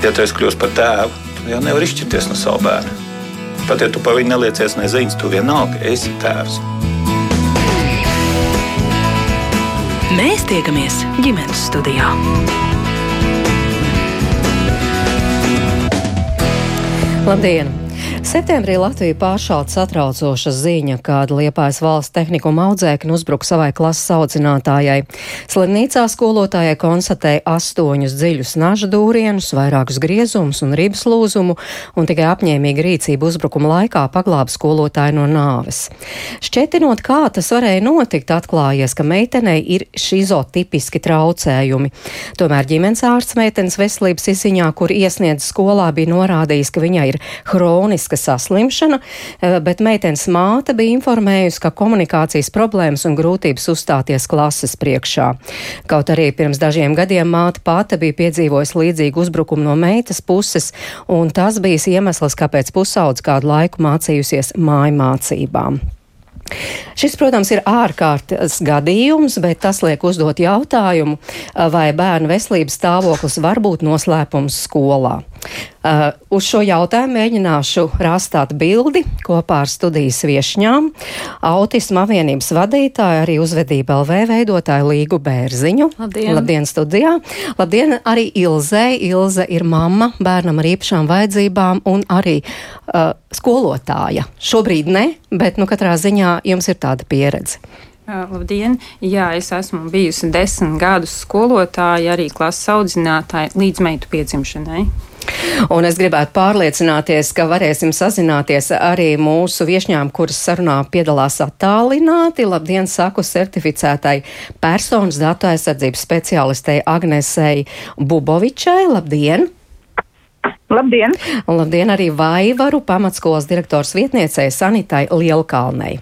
Ja tu esi kļuvis par tēvu, tad jau nevar izšķirties no sava bērna. Pat ja tu pa viņu neliecies neziņas, tu vienalga esi tēvs. Mēs tiekamies ģimenes studijā. Labdien! Septembrī Latvija pāršālt satraucoša ziņa, kad Liepājas valsts tehnikuma audzēkni uzbruka savai klases audzinātājai. Slimnīcā skolotājai konstatēja astoņus dziļus naža dūrienus, vairākus griezumus un ribas lūzumu, un tikai apņēmīga rīcība uzbrukuma laikā paglāba skolotāju no nāves. Šķetinot, kā tas varēja notikt, atklājies, ka meitenei ir šizotipiski traucējumi. Tomēr ģimenes ārsts meitenes veselības izziņā, kur iesniedz skolā, bija norādījis, ka viņai ir hroniska ķermeniska saslimšana, eh, bet meitenes māte bija informējusi, ka komunikācijas problēmas un grūtības uzstāties klases priekšā. Kaut arī pirms dažiem gadiem māte pati bija piedzīvojusi līdzīgu uzbrukumu no meitas puses, un tas bija iemesls, kāpēc pusaudz kādu laiku mācījusies mājmācībām. Šis, protams, ir ārkārtas gadījums, bet tas liek uzdot jautājumu, vai bērnu veselības stāvoklis var būt noslēpums skolā. Uh, uz šo jautājumu mēģināšu rastāt bildi kopā ar studijas viešņām. Autisma apvienības vadītāja, arī uzvedība LV veidotāja Līgu Bērziņu. Labdien! Labdien studijā! Labdien arī Ilzei! Ilze ir mamma bērnam ar īpašām vajadzībām un arī uh, skolotāja. Šobrīd ne, bet nu katrā ziņā jums ir tāda pieredze. Labdien! Jā, es esmu bijusi desmit gadus skolotāja, arī klases audzinātāja līdz meitu piedzimšanai. Un es gribētu pārliecināties, ka varēsim sazināties arī mūsu viešņām, kuras sarunā piedalās attālināti. Labdien, saku certificētai personas datu aizsardzības speciālistei Agnesei Bubovičai. Labdien! Labdien! Un labdien arī Vaivaru pamatskolas direktors vietniecei Sanitai Lielkalnei.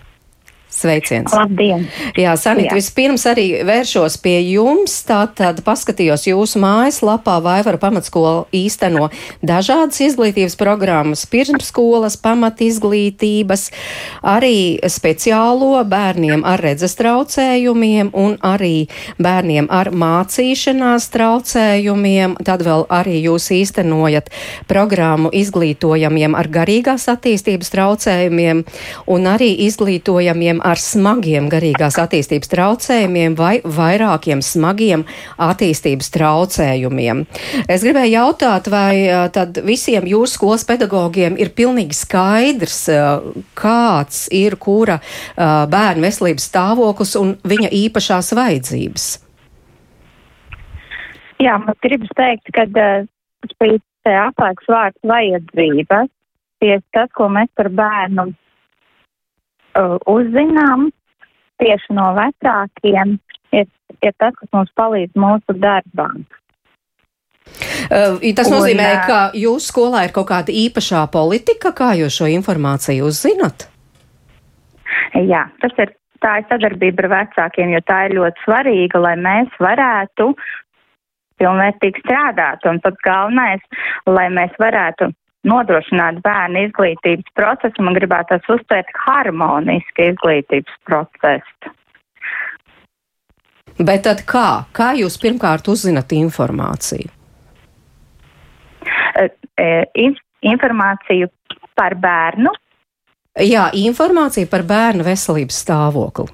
Sveiciens! Labdien! Jā, Sanīt, vispirms arī vēršos pie jums. Tātad paskatījos jūsu mājaslapā, Vaivara pamatskola īsteno dažādas izglītības programmas, pirmsskolas, pamat izglītības, arī speciālo bērniem ar redzes traucējumiem un arī bērniem ar mācīšanās traucējumiem. Tad vēl arī jūs īstenojat programmu izglītojamiem ar garīgās attīstības traucējumiem un arī izglītojamiem cilvēkiem ar smagiem garīgās attīstības traucējumiem vai vairākiem smagiem attīstības traucējumiem. Es gribēju jautāt, vai tad visiem jūsu skolas pedagogiem ir pilnīgi skaidrs, kāds ir kura bērnu veselības stāvoklis un viņa īpašās vajadzības? Jā, man gribas teikt, ka spēc apēks vārds vajadzības, tieši tas, ko mēs par bērnu uh, uzzinām tieši no vecākiem, ir, ir tas, kas mums palīdz mūsu darbā. Uh, tas nozīmē, un, ka jūsu skolā ir kaut kāda īpašā politika, kā jūs šo informāciju uzzinat? Jā, tas ir tā ir sadarbība ar vecākiem, jo tā ir ļoti svarīga, lai mēs varētu pilnvērtīgi strādāt. Un pats galvenais, lai mēs varētu nodrošināt bērnu izglītības procesu, man gribētu uzsvērt harmonisku izglītības procesu. Bet tad kā? Kā jūs pirmkārt uzzinat informāciju? E, e, informāciju par bērnu. Jā, informācija par bērnu veselības stāvokli.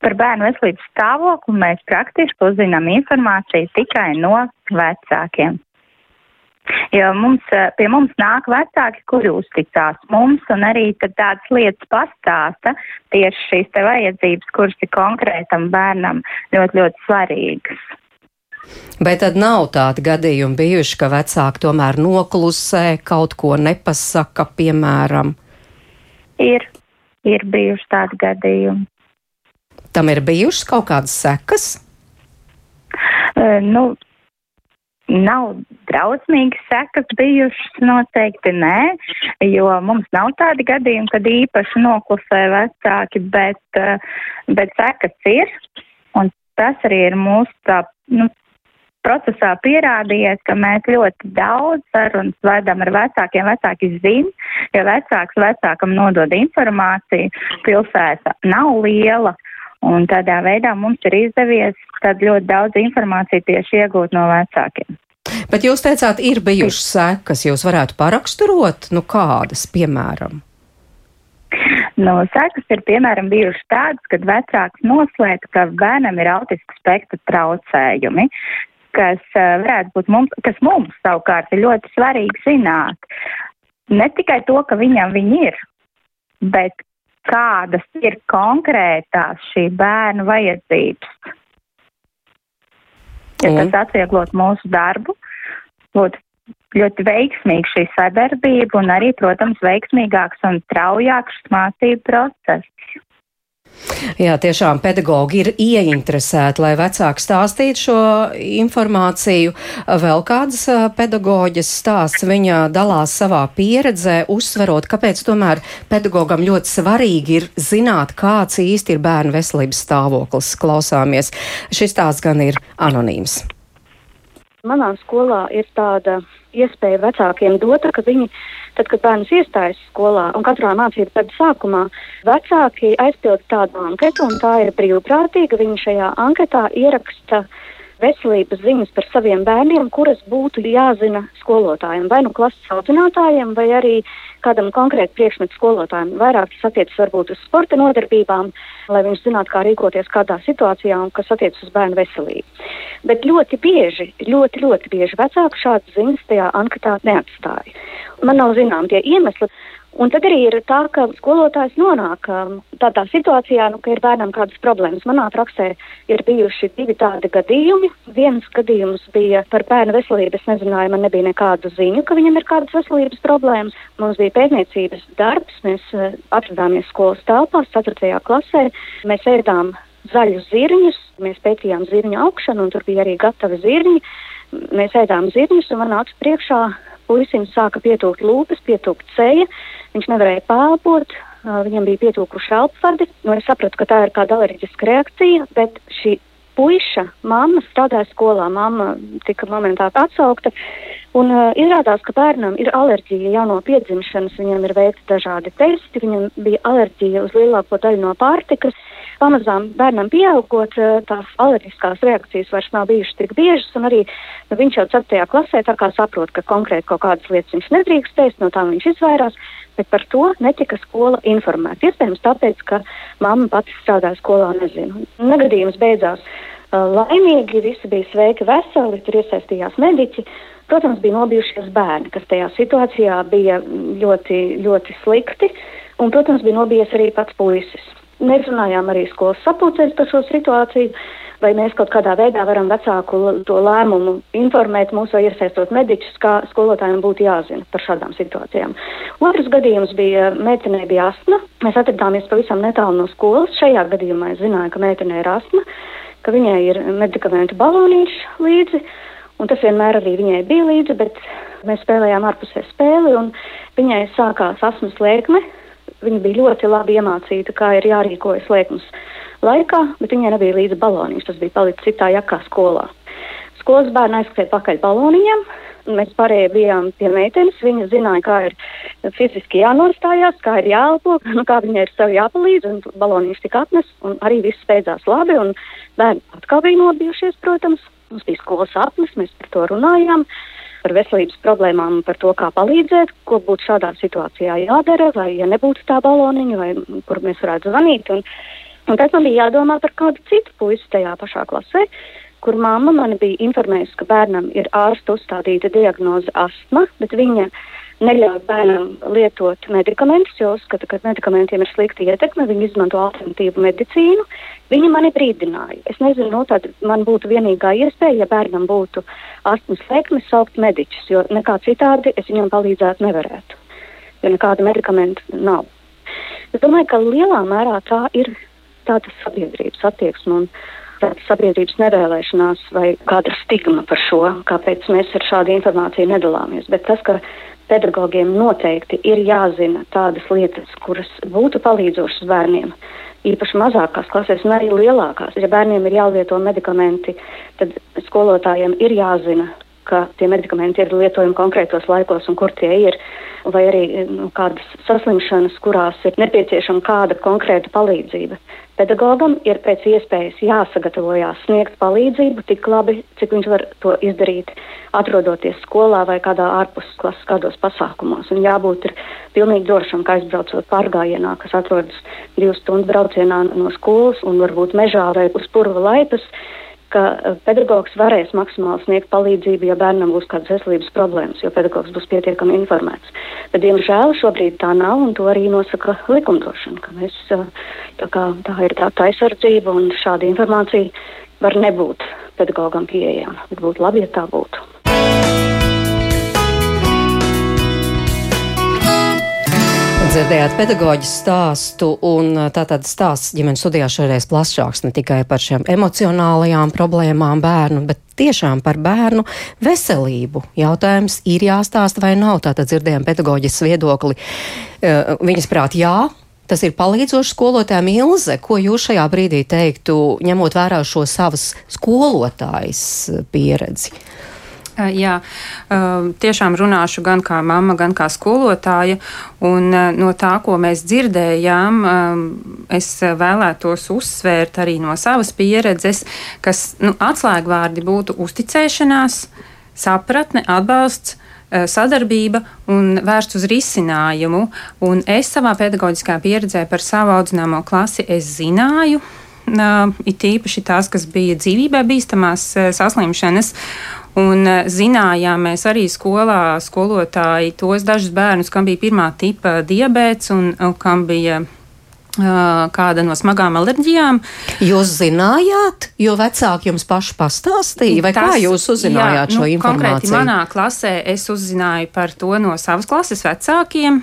Par bērnu veselības stāvokli mēs praktiski uzzinām informāciju tikai no vecākiem. Jo mums, eh, pie mums nāk vecāki, kuri uzticās mums, un arī tādas lietas pastāsta tieši šīs te vajadzības, kuras ir konkrētam bērnam ļoti, ļoti svarīgas. Bet tad nav tādi gadījumi bijuši, ka vecāki tomēr noklusē, kaut ko nepasaka, piemēram. Ir, ir bijuši tādi gadījumi. Tam ir bijušas kaut kādas sekas? Uh, nu, Nav drausmīgas sekas bijušas, noteikti nē, jo mums nav tādi gadījumi, kad īpaši noklusē vecāki, bet, eh, bet sekas ir, un tas arī ir mūsu tā, nu, procesā pierādījies, ka mēs ļoti daudz sarunas vedam ar vecākiem. Vecāki zina, ja vecāks vecākam nodod informāciju, pilsēta nav liela. Un tādā veidā mums ir izdevies tad ļoti daudz informāciju tieši iegūt no vecākiem. Bet jūs teicāt, ir bijušas sekas, jūs varētu paraksturot, nu kādas, piemēram? No sekas ir piemēram bijušas tādas, kad vecāks noslēdz, ka bērnam ir autisku spektra traucējumi, kas uh, varētu būt mums, kas mums savukārt ir ļoti svarīgi zināt. Ne tikai to, ka viņam viņi ir, bet kādas ir konkrētās šī bērna vajadzības. Ja tas atvieglot mūsu darbu, būtu ļoti veiksmīga šī sadarbība un arī, protams, veiksmīgāks un traujāks mācību process. Jā, tiešām pedagogi ir ieinteresēti, lai vecāki stāstītu šo informāciju. Vēl kādas pedagoģas stāsts viņa dalās savā pieredzē, uzsverot, kāpēc tomēr pedagogam ļoti svarīgi ir zināt, kāds īsti ir bērnu veselības stāvoklis. Klausāmies. Šis stāsts gan ir anonīms. Manā skolā ir tāda iespēja vecākiem dota, ka viņi Tad, kad bērns iestājas skolā un katrā mācību gada sākumā, vecāki aizpild tādu anketu, un tā ir brīvprātīga. Viņi šajā anketā ieraksta veselības ziņas par saviem bērniem, kuras būtu jāzina skolotājiem, vai nu klases audzinātājiem, vai arī kādam konkrēti priekšmetu skolotājiem. Vairāk tas attiecas varbūt uz sporta nodarbībām, lai viņš zinātu, kā rīkoties kādā situācijā un kas attiecas uz bērnu veselību. Bet ļoti bieži, ļoti, ļoti bieži vecāki šādas ziņas tajā anketā neatstāja. Man nav zinām tie iemesli. Un tad arī ir tā, ka skolotājs nonāk um, tādā situācijā, nu, ka ir bērnam kādas problēmas. Manā praksē ir bijuši divi tādi gadījumi. Viens gadījums bija par bērnu veselību. Es nezināju, man nebija nekādu ziņu, ka viņam ir kādas veselības problēmas. Mums bija pētniecības darbs, mēs uh, atradāmies skolas telpās, 4. klasē. Mēs ēdām zaļus zirņus, mēs pētījām zirņu augšanu, un tur bija arī gatavi zirņi. Mēs ēdām zirņus, un man acu priekšā puisim sāka pietūkt lūpas, pietūkt ceļa, viņš nevarēja pēlpot, viņam bija pietūkuši elpvadi. Nu, es sapratu, ka tā ir kāda alerģiska reakcija, bet šī puiša mamma strādāja skolā, mamma tika momentā atsaukta. Un uh, izrādās, ka bērnam ir alerģija jau no piedzimšanas, viņam ir veikti dažādi testi, viņam bija alerģija uz lielāko daļu no pārtikas. Pamazām bērnam pieaugot, tās alerģiskās reakcijas vairs nav bijušas tik biežas, un arī nu, viņš jau 4. klasē tā kā saprot, ka konkrēti kaut kādas lietas viņš nedrīkst ēst, no tām viņš izvairās, bet par to netika skola informēta. Iespējams tāpēc, ka mamma pati strādāja skolā, nezinu. Negadījums beidzās laimīgi, visi bija sveiki, veseli, tur iesaistījās mediķi. Protams, bija nobijušies bērni, kas tajā situācijā bija ļoti, ļoti slikti, un, protams, bija nobijies arī pats puisis. Mēs runājām arī skolas sapulcēs par šo situāciju, vai mēs kaut kādā veidā varam vecāku to lēmumu informēt mūsu vai iesaistot mediķus, kā skolotājiem būtu jāzina par šādām situācijām. Otrs gadījums bija meitenei bija astma. Mēs atradāmies pavisam netālu no skolas. Šajā gadījumā es zināju, ka meitenei ir astma, ka viņai ir medikamentu balonīši līdzi. Un tas vienmēr arī viņai bija līdzi, bet mēs spēlējām ārpusē spēli, un viņai sākās asmas lēkme, Viņa bija ļoti labi iemācīta, kā ir jārīkojas lēkmes laikā, bet viņai nebija līdzi baloniņš. Tas bija palicis citā jakā skolā. Skolas bērni aizskrēja pakaļ baloniņiem. Mēs pārējie bijām pie meitenes. Viņa zināja, kā ir fiziski jānostājās, kā ir jāelpo, nu, kā viņai ir sev jāpalīdz. Baloniņš tika atnests, un arī viss beidzās labi. Bērni atkal bija nobijušies, protams. Mums bija skolas apnis, mēs par to runājām. Uh, par veselības problēmām un par to, kā palīdzēt, ko būtu šādā situācijā jādara, vai ja nebūtu tā baloniņa, vai kur mēs varētu zvanīt. Un, un tad man bija jādomā par kādu citu puisi tajā pašā klasē, kur mamma man bija informējusi, ka bērnam ir ārsta uzstādīta diagnoze astma, bet viņa neļauj bērnam lietot medikamentus, jo uzskata, ka medikamentiem ir slikta ietekme, viņi izmanto alternatīvu medicīnu. Viņi mani brīdināja. Es nezinu, nu, tad man būtu vienīgā iespēja, ja bērnam būtu astmas lēkmes, saukt mediķus, jo nekā citādi es viņam palīdzēt nevarētu, jo nekāda medikamenta nav. Es domāju, ka lielā mērā tā ir tāda sabiedrības attieksme tāda sabiedrības nevēlēšanās vai kāda stigma par šo, kāpēc mēs ar šādu informāciju nedalāmies. Bet tas, ka pedagogiem noteikti ir jāzina tādas lietas, kuras būtu palīdzošas bērniem. Īpaši mazākās klasēs, un arī lielākās. Ja bērniem ir jālieto medikamenti, tad skolotājiem ir jāzina, ka tie medikamenti ir lietojami konkrētos laikos un kur tie ir. vai arī nu, kādas saslimšanas, kurās ir nepieciešama kāda konkrēta palīdzība. Pedagogam ir pēc iespējas jāsagatavojās sniegt palīdzību tik labi, cik viņš var to izdarīt, atrodoties skolā vai kādā ārpusklases kādos pasākumos. Un jābūt ir pilnīgi drošam, ka aizbraucot pārgājienā, kas atrodas divu stundu braucienā no skolas un varbūt mežā vai uz purva laipas, ka eh, pedagogs varēs maksimāli sniegt palīdzību, ja bērnam būs kādas veselības problēmas, jo pedagogs būs pietiekami informēts. Bet, diemžēl, šobrīd tā nav, un to arī nosaka likumdošana, ka mēs, eh, tā, kā, tā ir tā aizsardzība, un šāda informācija var nebūt pedagogam pieejama, būtu labi, ja tā būtu. Dzirdējāt pedagoģis stāstu, un tātad stāsts ģimenes studijā šoreiz plašāks ne tikai par šiem emocionālajām problēmām bērnu, bet tiešām par bērnu veselību. Jautājums ir jāstāsta vai nav. Tātad dzirdējām pedagoģis viedokli. Viņas prāt, jā, Tas ir palīdzoši skolotājiem Ilze, ko jūs šajā brīdī teiktu, ņemot vērā šo savas skolotājas pieredzi? Jā, tiešām runāšu gan kā mamma, gan kā skolotāja. Un no tā, ko mēs dzirdējām, es vēlētos uzsvērt arī no savas pieredzes, kas nu, atslēgvārdi būtu uzticēšanās, sapratne, atbalsts sadarbība un vērsts uz risinājumu. Un es savā pedagoģiskā pieredzē par savu audzināmo klasi zināju, it īpaši tās, kas bija dzīvībai bīstamās saslimšanas. Un zinājām mēs arī skolā, skolotāji, tos dažus bērnus, kam bija pirmā tipa diabēts un kam bija kāda no smagām alerģijām. Jūs zinājāt, jo vecāki jums paši pastāstīja, vai Tas, kā jūs uzzinājāt jā, šo nu, informāciju? Konkrēti manā klasē es uzzināju par to no savas klases vecākiem.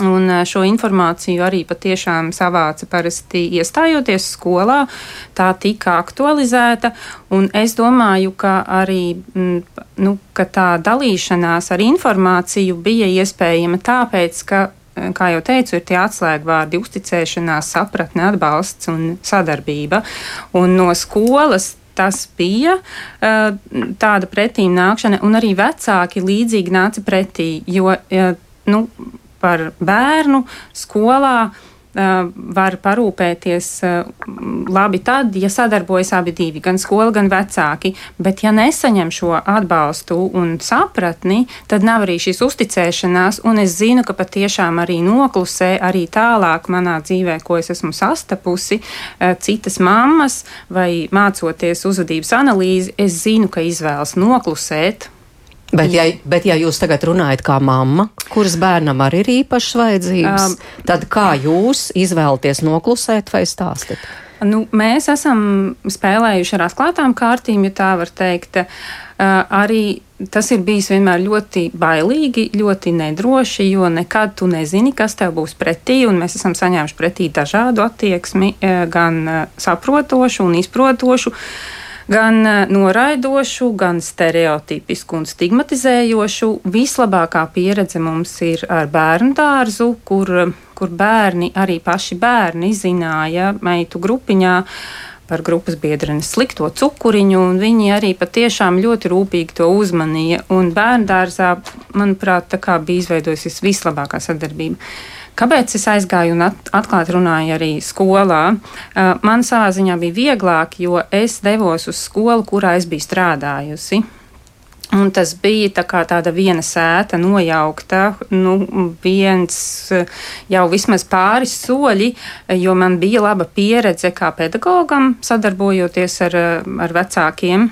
Un eh, šo informāciju arī patiešām savāca parasti iestājoties skolā. Tā tika aktualizēta, un es domāju, ka arī mm, nu, ka tā dalīšanās ar informāciju bija iespējama tāpēc, ka eh, kā jau teicu, ir tie atslēgvārdi - uzticēšanās, sapratne, atbalsts un sadarbība. Un no skolas tas bija uh, tāda pretīm nākšana, un arī vecāki līdzīgi nāca pretī, jo nu, par bērnu skolā var parūpēties labi tad, ja sadarbojas abi divi, gan skola, gan vecāki. Bet, ja nesaņem šo atbalstu un sapratni, tad nav arī šīs uzticēšanās, un es zinu, ka patiešām arī noklusē arī tālāk manā dzīvē, ko es esmu sastapusi, citas mammas vai mācoties uzvedības analīzi, es zinu, ka izvēlas noklusēt Bet ja, bet, ja jūs tagad runājat kā mamma, kuras bērnam arī ir īpašas vajadzības, um, tad kā jūs izvēlaties noklusēt vai stāstīt? Nu, mēs esam spēlējuši ar atklātām kārtīm, ja tā var teikt. Uh, arī tas ir bijis vienmēr ļoti bailīgi, ļoti nedroši, jo nekad tu nezini, kas tev būs pretī. Mēs esam saņēmuši pretī dažādu attieksmi, uh, gan uh, saprotošu un izprotošu. Uh, gan eh, noraidošu, gan stereotipisku un stigmatizējošu. Vislabākā pieredze mums ir ar bērnu dārzu, kur, kur bērni, arī paši bērni, zināja meitu grupiņā par grupas biedrenes slikto cukuriņu, un viņi arī patiešām ļoti rūpīgi to uzmanīja. Un bērnu dārzā, manuprāt, bija izveidojusies vislabākā sadarbība. Kāpēc es aizgāju un at, atklāti runāju arī skolā? Uh, man savā ziņā bija vieglāk, jo es devos uz skolu, kurā es biju strādājusi. Un tas bija tā tāda viena sēta, nojaukta, nu, viens jau vismaz pāris soļi, jo man bija laba pieredze kā pedagogam, sadarbojoties ar, ar vecākiem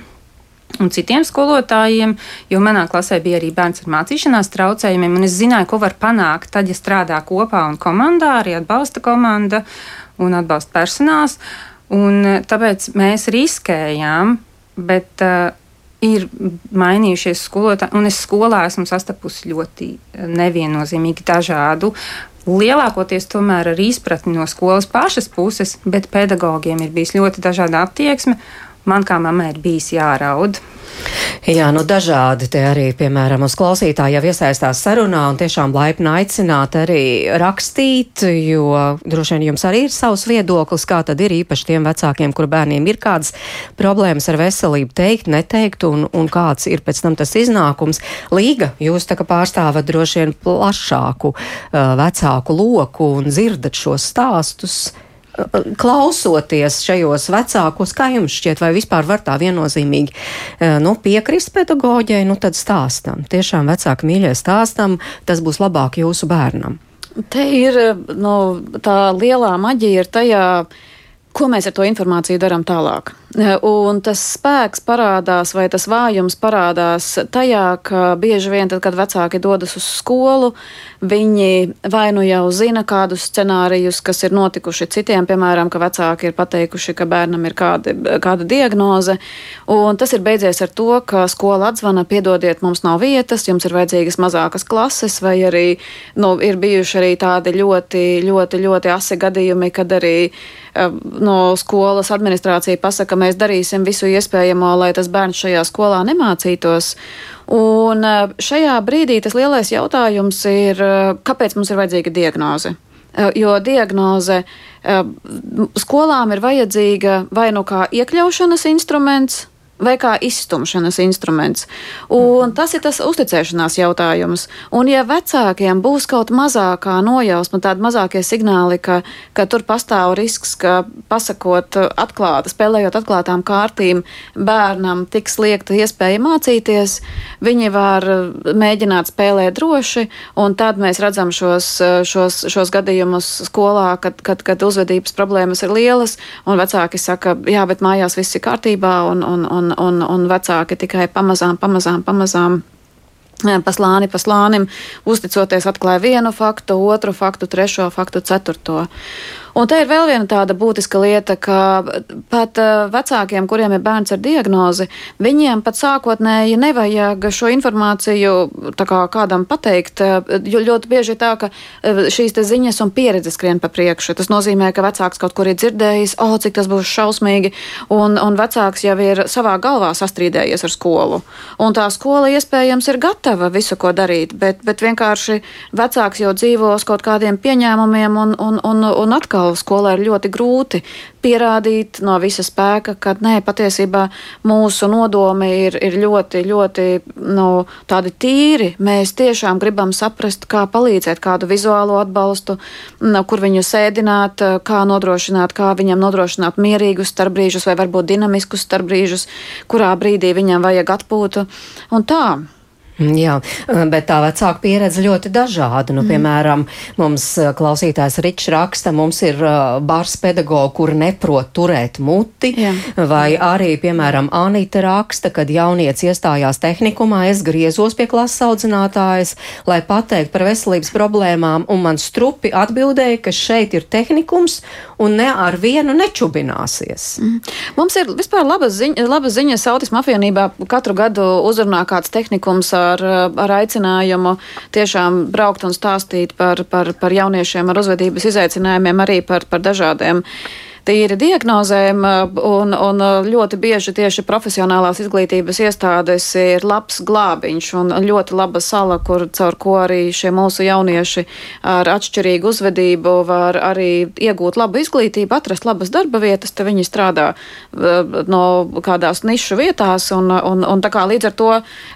un citiem skolotājiem, jo manā klasē bija arī bērns ar mācīšanās traucējumiem, un es zināju, ko var panākt tad, ja strādā kopā un komandā, arī atbalsta komanda un atbalsta personāls. Un eh, tāpēc mēs riskējām, bet uh, ir mainījušies skolotāji, un es skolā esmu sastapusi ļoti eh, neviennozīmīgi dažādu. Lielākoties tomēr ar izpratni no skolas pašas puses, bet pedagogiem ir bijis ļoti dažāda attieksme, man kā mammai ir bijis jāraud. Jā, nu dažādi te arī, piemēram, uz klausītāju jau iesaistās sarunā un tiešām laipni aicināt arī rakstīt, jo droši vien jums arī ir savs viedoklis, kā tad ir īpaši tiem vecākiem, kur bērniem ir kādas problēmas ar veselību teikt, neteikt un, un kāds ir pēc tam tas iznākums. Līga, jūs tā kā pārstāvat droši vien plašāku uh, vecāku loku un dzirdat šos stāstus klausoties šajos vecākos, kā jums šķiet, vai vispār var tā viennozīmīgi e, nu, piekrist pedagoģijai, nu tad stāstam. Tiešām vecāki mīļie stāstam, tas būs labāk jūsu bērnam. Te ir nu, tā lielā maģija ir tajā, ko mēs ar to informāciju darām tālāk. Un tas spēks parādās, vai tas vājums parādās tajā, ka bieži vien, tad, kad vecāki dodas uz skolu, viņi vai nu jau zina kādus scenārijus, kas ir notikuši citiem, piemēram, ka vecāki ir pateikuši, ka bērnam ir kāda, kāda diagnoze, un tas ir beidzies ar to, ka skola atzvana, piedodiet, mums nav vietas, jums ir vajadzīgas mazākas klases, vai arī nu, ir bijuši arī tādi ļoti, ļoti, ļoti asi gadījumi, kad arī no skolas administrācija pasaka, mēs darīsim visu iespējamo, lai tas bērns šajā skolā nemācītos. Un eh, šajā brīdī tas lielais jautājums ir, eh, kāpēc mums ir vajadzīga diagnoze? Eh, jo diagnoze skolām ir vajadzīga vai nu kā iekļaušanas instruments, vai kā izstumšanas instruments. Un tas ir tas uzticēšanās jautājums. Un ja vecākiem būs kaut mazākā nojausma, tādi mazākie signāli, ka, ka tur pastāv risks, ka pasakot atklāti, spēlējot atklātām kārtīm, bērnam tiks liekta iespēja mācīties, viņi var mēģināt spēlēt droši, un tad mēs redzam šos, šos, šos gadījumus skolā, kad, kad, kad uzvedības problēmas ir lielas, un vecāki saka, jā, bet mājās viss ir kārtībā, un, un, un un, un, un vecāki tikai pamazām, pamazām, pamazām. Pa slāni, pa slānim, uzticoties, atklāja vienu faktu, otru faktu, trešo faktu, ceturto. Un te ir vēl viena tāda būtiska lieta, ka pat uh, vecākiem, kuriem ir bērns ar diagnozi, viņiem pat sākotnēji nevajag šo informāciju kā kādam pateikt, uh, jo ļoti bieži ir tā, ka uh, šīs ziņas un pieredzes skrien pa priekšu. Tas nozīmē, ka vecāks kaut kur ir dzirdējis, o, oh, cik tas būs šausmīgi, un, un vecāks jau ir savā galvā sastrīdējies ar skolu. Un tā skola iespējams ir gatava visu, ko darīt, bet, bet vienkārši vecāks jau dzīvo uz kaut kādiem pieņēmumiem un, un, un, un atkal atkal skolā ir ļoti grūti pierādīt no visa spēka, ka nē, patiesībā mūsu nodomi ir, ir ļoti, ļoti nu, tādi tīri. Mēs tiešām gribam saprast, kā palīdzēt, kādu vizuālo atbalstu, nu, kur viņu sēdināt, kā nodrošināt, kā viņam nodrošināt mierīgus starpbrīžus vai varbūt dinamiskus starpbrīžus, kurā brīdī viņam vajag atpūtu un tā. Jā, bet tā vecāka pieredze ļoti dažāda. Nu, mm. Piemēram, mums eh, klausītājs Ričs raksta, mums ir uh, bārs pedagogi, kur neprot turēt muti, Jā. vai arī, piemēram, Anita raksta, kad jaunieci iestājās tehnikumā, es griezos pie klases audzinātājas, lai pateikt par veselības problēmām, un man strupi atbildēja, ka šeit ir tehnikums un ne ar vienu nečubināsies. Mm. Mums ir vispār labas ziņas, labas ziņas autismu apvienībā katru gadu uzrunā kāds tehnikums ar, ar aicinājumu tiešām braukt un stāstīt par, par, par jauniešiem ar uzvedības izaicinājumiem, arī par, par dažādiem tīri diagnozēm, un, un ļoti bieži tieši profesionālās izglītības iestādes ir labs glābiņš un ļoti laba sala, kur caur ko arī šie mūsu jaunieši ar atšķirīgu uzvedību var arī iegūt labu izglītību, atrast labas darba vietas, te viņi strādā no kādās nišu vietās, un, un, un tā kā līdz ar to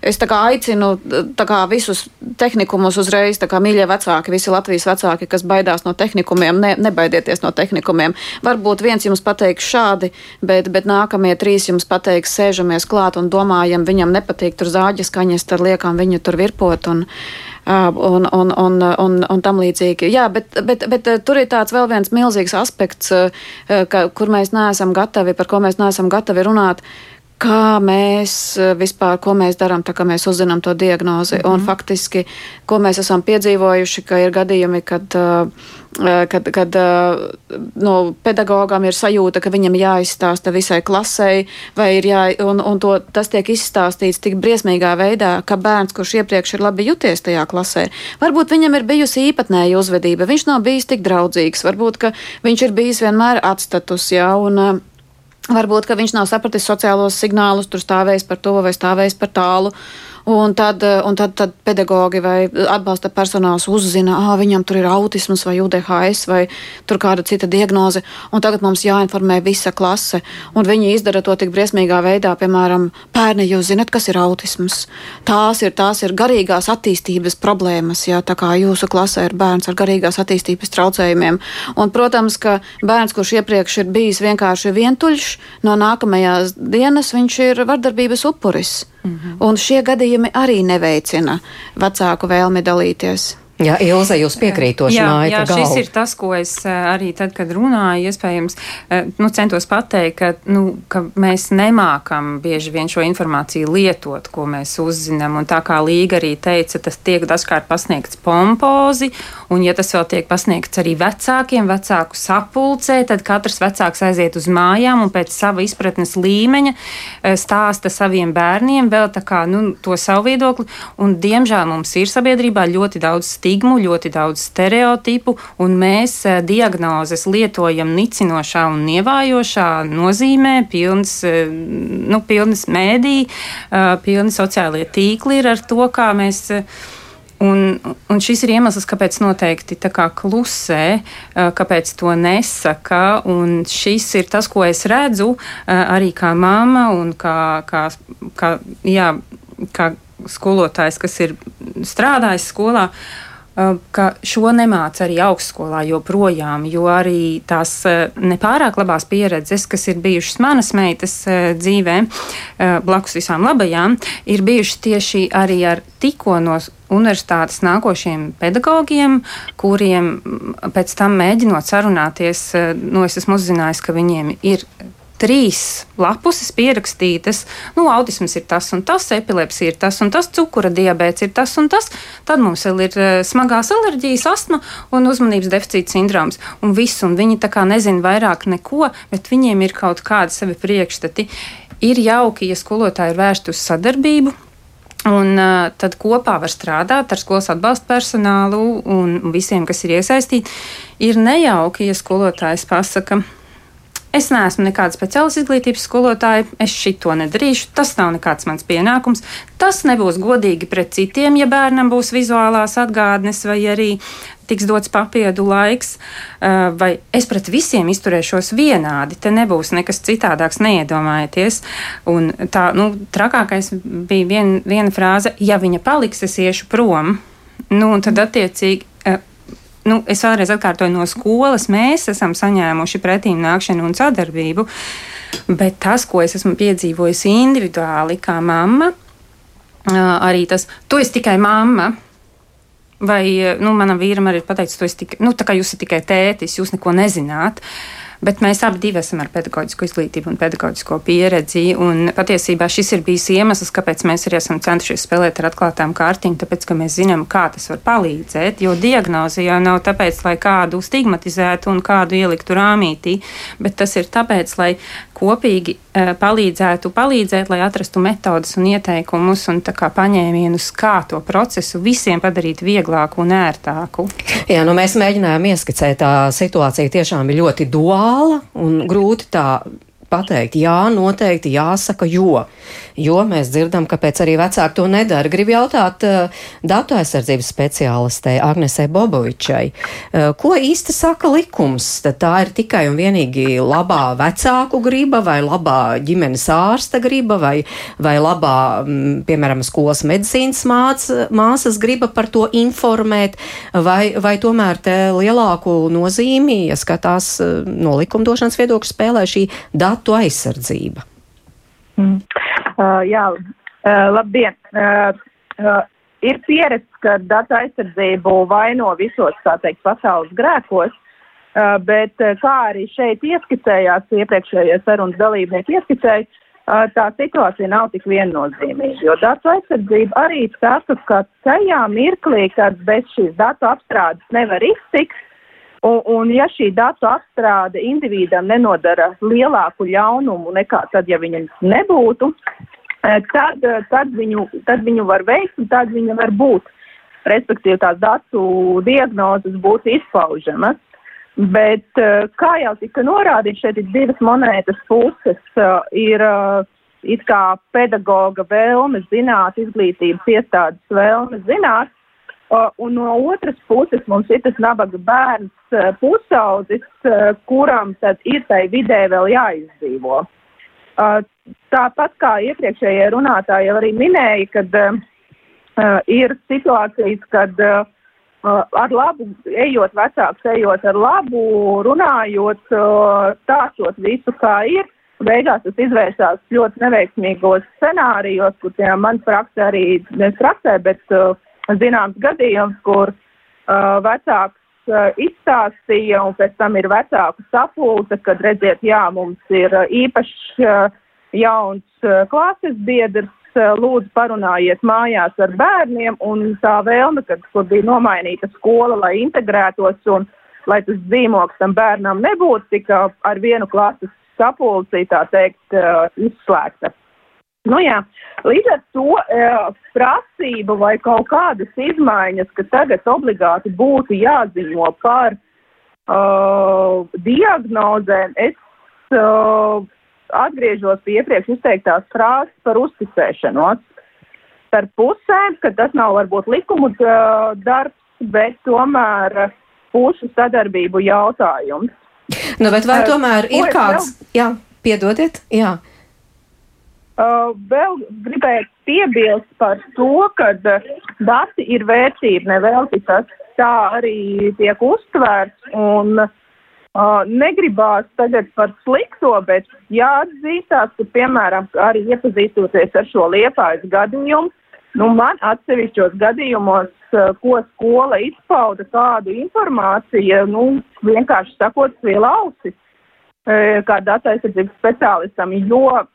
es tā kā aicinu tā kā visus tehnikumus uzreiz, tā kā mīļie vecāki, visi Latvijas vecāki, kas baidās no tehnikumiem, ne, nebaidieties no tehnikumiem. Varbūt viens jums pateiks šādi, bet, bet nākamie trīs jums pateiks, sēžamies klāt un domājam, viņam nepatīk tur zāģes kaņas, tad liekam viņu tur virpot. Un, un, un, un, un, un tam līdzīgi. Jā, bet, bet, bet tur ir tāds vēl viens milzīgs aspekts, ka, kur mēs neesam gatavi, par ko mēs neesam gatavi runāt. Kā mēs vispār, ko mēs darām, tā kā mēs uzzinām to diagnozi. Mm -hmm. Un mhm. faktiski, ko mēs esam piedzīvojuši, ka ir gadījumi, kad uh, kad, kad eh, no pedagogam ir sajūta, ka viņam jāizstāsta visai klasei, vai ir jā, un, un to, tas tiek izstāstīts tik briesmīgā veidā, ka bērns, kurš iepriekš ir labi juties tajā klasē, varbūt viņam ir bijusi īpatnēja uzvedība, viņš nav bijis tik draudzīgs, varbūt, ka viņš ir bijis vienmēr atstatus, jā, un, Varbūt, ka viņš nav sapratis sociālos signālus, tur stāvējis par to vai stāvējis par tālu. Un tad, eh, un tad, tad pedagogi vai atbalsta personāls uzzina, ka viņam tur ir autisms vai UDHS vai kāda cita diagnoze. Tagad mums jāinformē visa klase. Un viņi izdara to tik briesmīgā veidā, piemēram, bērni, jūs zinat, kas ir autisms. Tās ir, tās ir garīgās attīstības problēmas, ja tā kā jūsu klasē ir bērns ar garīgās attīstības traucējumiem. Un, protams, ka bērns, kurš iepriekš ir bijis vienkārši vientuļš, no nākamajās dienas viņš ir vardarbības upuris. -hmm. Un šie gadījumi arī neveicina vecāku vēlmi dalīties. Jā, Ilze, jūs piekrītoši jā, māja jā, galvu. šis ir tas, ko es eh, arī tad, kad runāju, iespējams, eh, nu, centos pateikt, ka, nu, ka mēs nemākam bieži vien šo informāciju lietot, ko mēs uzzinām. Un tā kā Līga arī teica, tas tiek dažkārt pasniegts pompozi, un ja tas vēl tiek pasniegts arī vecākiem, vecāku sapulcē, tad katrs vecāks aiziet uz mājām un pēc sava izpratnes līmeņa eh, stāsta saviem bērniem vēl tā kā, nu, to savu viedokli. Un, diemžēl mums ir sabiedrībā ļoti daudz stigmu, ļoti daudz stereotipu, un mēs eh, diagnozes lietojam nicinošā un nievājošā nozīmē, pilns, eh, nu, pilns mēdī, eh, pilni sociālie tīkli ir ar to, kā mēs. Un, un šis ir iemesls, kāpēc noteikti tā kā klusē, kāpēc to nesaka. Un šis ir tas, ko es redzu arī kā mamma un kā, kā, kā, jā, kā skolotājs, kas ir strādājis skolā. Uh, ka šo nemāca arī augstskolā joprojām, jo arī tās nepārāk labās pieredzes, kas ir bijušas manas meitas dzīvē, blakus visām labajām, ir bijušas tieši arī ar tikko no universitātes nākošiem pedagogiem, kuriem pēc tam mēģinot sarunāties, nu, es esmu uzzinājis, ka viņiem ir trīs lapuses pierakstītas, nu, autisms ir tas un tas, epilepsija ir tas un tas, cukura diabetes ir tas un tas, tad mums vēl ir uh, smagās alerģijas, astma un uzmanības deficīta sindroms. Un viss, un viņi tā kā nezina vairāk neko, bet viņiem ir kaut kādi savi priekšstati. Ir jauki, ja skolotāji ir vērsti uz sadarbību, Un uh, tad kopā var strādāt ar skolas atbalsta personālu un visiem, kas ir iesaistīti. Ir nejauki, ja skolotājs pasaka, ka Es neesmu nekāda speciāla izglītības skolotāja, es šito nedarīšu, tas nav nekāds mans pienākums. Tas nebūs godīgi pret citiem, ja bērnam būs vizuālās atgādnes vai arī tiks dots papildu laiks, vai es pret visiem izturēšos vienādi. Te nebūs nekas citādāks, neiedomājieties. Un tā, nu, trakākais bija vien, viena frāze, ja viņa paliks, es iešu prom. Nu, un tad attiecīgi nu, es vēlreiz atkārtoju, no skolas mēs esam saņēmuši pretīm nākšanu un sadarbību, bet tas, ko es esmu piedzīvojusi individuāli kā mamma, arī tas, tu esi tikai mamma. Vai nu, manam vīram arī ir esi tikai, nu, jūs esat tikai tētis, jūs neko nezināt. Uh, Bet mēs abi esam ar pedagoģisku izglītību un pedagoģisko pieredzi. Un patiesībā šis ir bijis iemesls, kāpēc mēs arī esam centušies spēlēt ar atklātām kārtīm, tāpēc, ka mēs zinām, kā tas var palīdzēt. Jo diagnoze jau nav tāpēc, lai kādu stigmatizētu un kādu ieliktu rāmītī, bet tas ir tāpēc, lai kopīgi uh, palīdzētu palīdzēt, lai atrastu metodas un ieteikumus un paņēmienus, kā to procesu visiem padarīt vieglāku un ērtāku. Jā, nu mēs mēģinājām ieskicēt, tā situācija tiešām ir ļoti duāla un grūti tā pateikt, jā, noteikti jāsaka, jo, jo mēs dzirdam, kāpēc arī vecāki to nedara. Gribu jautāt uh, datu aizsardzības speciālistei Agnesei Bobovičai, uh, ko īsti saka likums? Tad tā ir tikai un vienīgi labā vecāku griba vai labā ģimenes ārsta griba vai, vai labā, m, piemēram, skolas medicīnas māc, māsas griba par to informēt, vai, vai tomēr te lielāku nozīmi, ja skatās uh, no likumdošanas viedokļa spēlē šī datu datu aizsardzība? Mm. Uh, jā, uh, labdien! Uh, uh, ir pieredze, ka datu aizsardzību vaino visos, teikt, pasaules grēkos, uh, bet uh, kā arī šeit ieskicējās, iepriekšējie sarunas dalībnieki ieskicēja, uh, tā situācija nav tik viennozīmīga, jo datu aizsardzība arī saka, ka tajā mirklī, kad bez šīs datu apstrādes nevar iztikt, Un, un ja šī datu apstrāde individam nenodara lielāku ļaunumu nekā tad, ja viņam nebūtu, eh, tad, eh, tad, viņu, tad viņu var veikt un tad viņa var būt. Respektīvi, tās datu diagnozes būtu izpaužamas. Bet, uh, kā jau tika norādīts, šeit ir divas monētas puses. Ir it kā pedagoga vēlme zināt, izglītības iestādes vēlme zināt, un no otras puses mums ir tas nabaga bērns uh, pusaudzis, uh, kuram tad ir tai vidē vēl jāizdzīvo. Uh, tāpat kā iepriekšējie runātāji jau arī minēja, kad ir situācijas, kad ar labu, ejot vecāks, ejot ar labu, runājot, stāstot visu, kā ir. Beigās tas izvērsās ļoti neveiksmīgos scenārijos, kur tie man praksē arī, nevis praksē, bet uh, zināms gadījums, kur uh, vecāks uh, izstāstīja un pēc tam ir vecāku sapulce, kad redziet, jā, mums ir uh, īpašs uh, jauns uh, klases biedrs, Eh, lūdzu parunājiet mājās ar bērniem, un tā vēlme, kad, kur bija nomainīta skola, lai integrētos un lai tas dzīmoks tam bērnam nebūtu, tika ar vienu klases sapulcī, tā teikt, uh, izslēgta. Nu jā, līdz ar to uh, prasība vai kaut kādas izmaiņas, ka tagad obligāti būtu jāziņo par uh, diagnozēm, es uh, atgriežos pie iepriekš izteiktās frāzes par uzticēšanos. Par pusēm, ka tas nav varbūt likumu darbs, bet tomēr pušu sadarbību jautājums. Nu, bet vai tomēr ir kāds, jā, piedodiet, jā. Uh, vēl gribēju piebilst par to, ka dati ir vērtība, nevelti tas tā arī tiek uztvērts, un uh, Uh, negribās tagad par slikto, bet jāatzīstās, ka, piemēram, arī iepazīstoties ar šo liepājas gadījumu, nu, man atsevišķos gadījumos, uh, ko skola izpauda kādu informāciju, nu, vienkārši sakot, vēl ausi, uh, kā datu aizsardzības speciālistam, jo uh,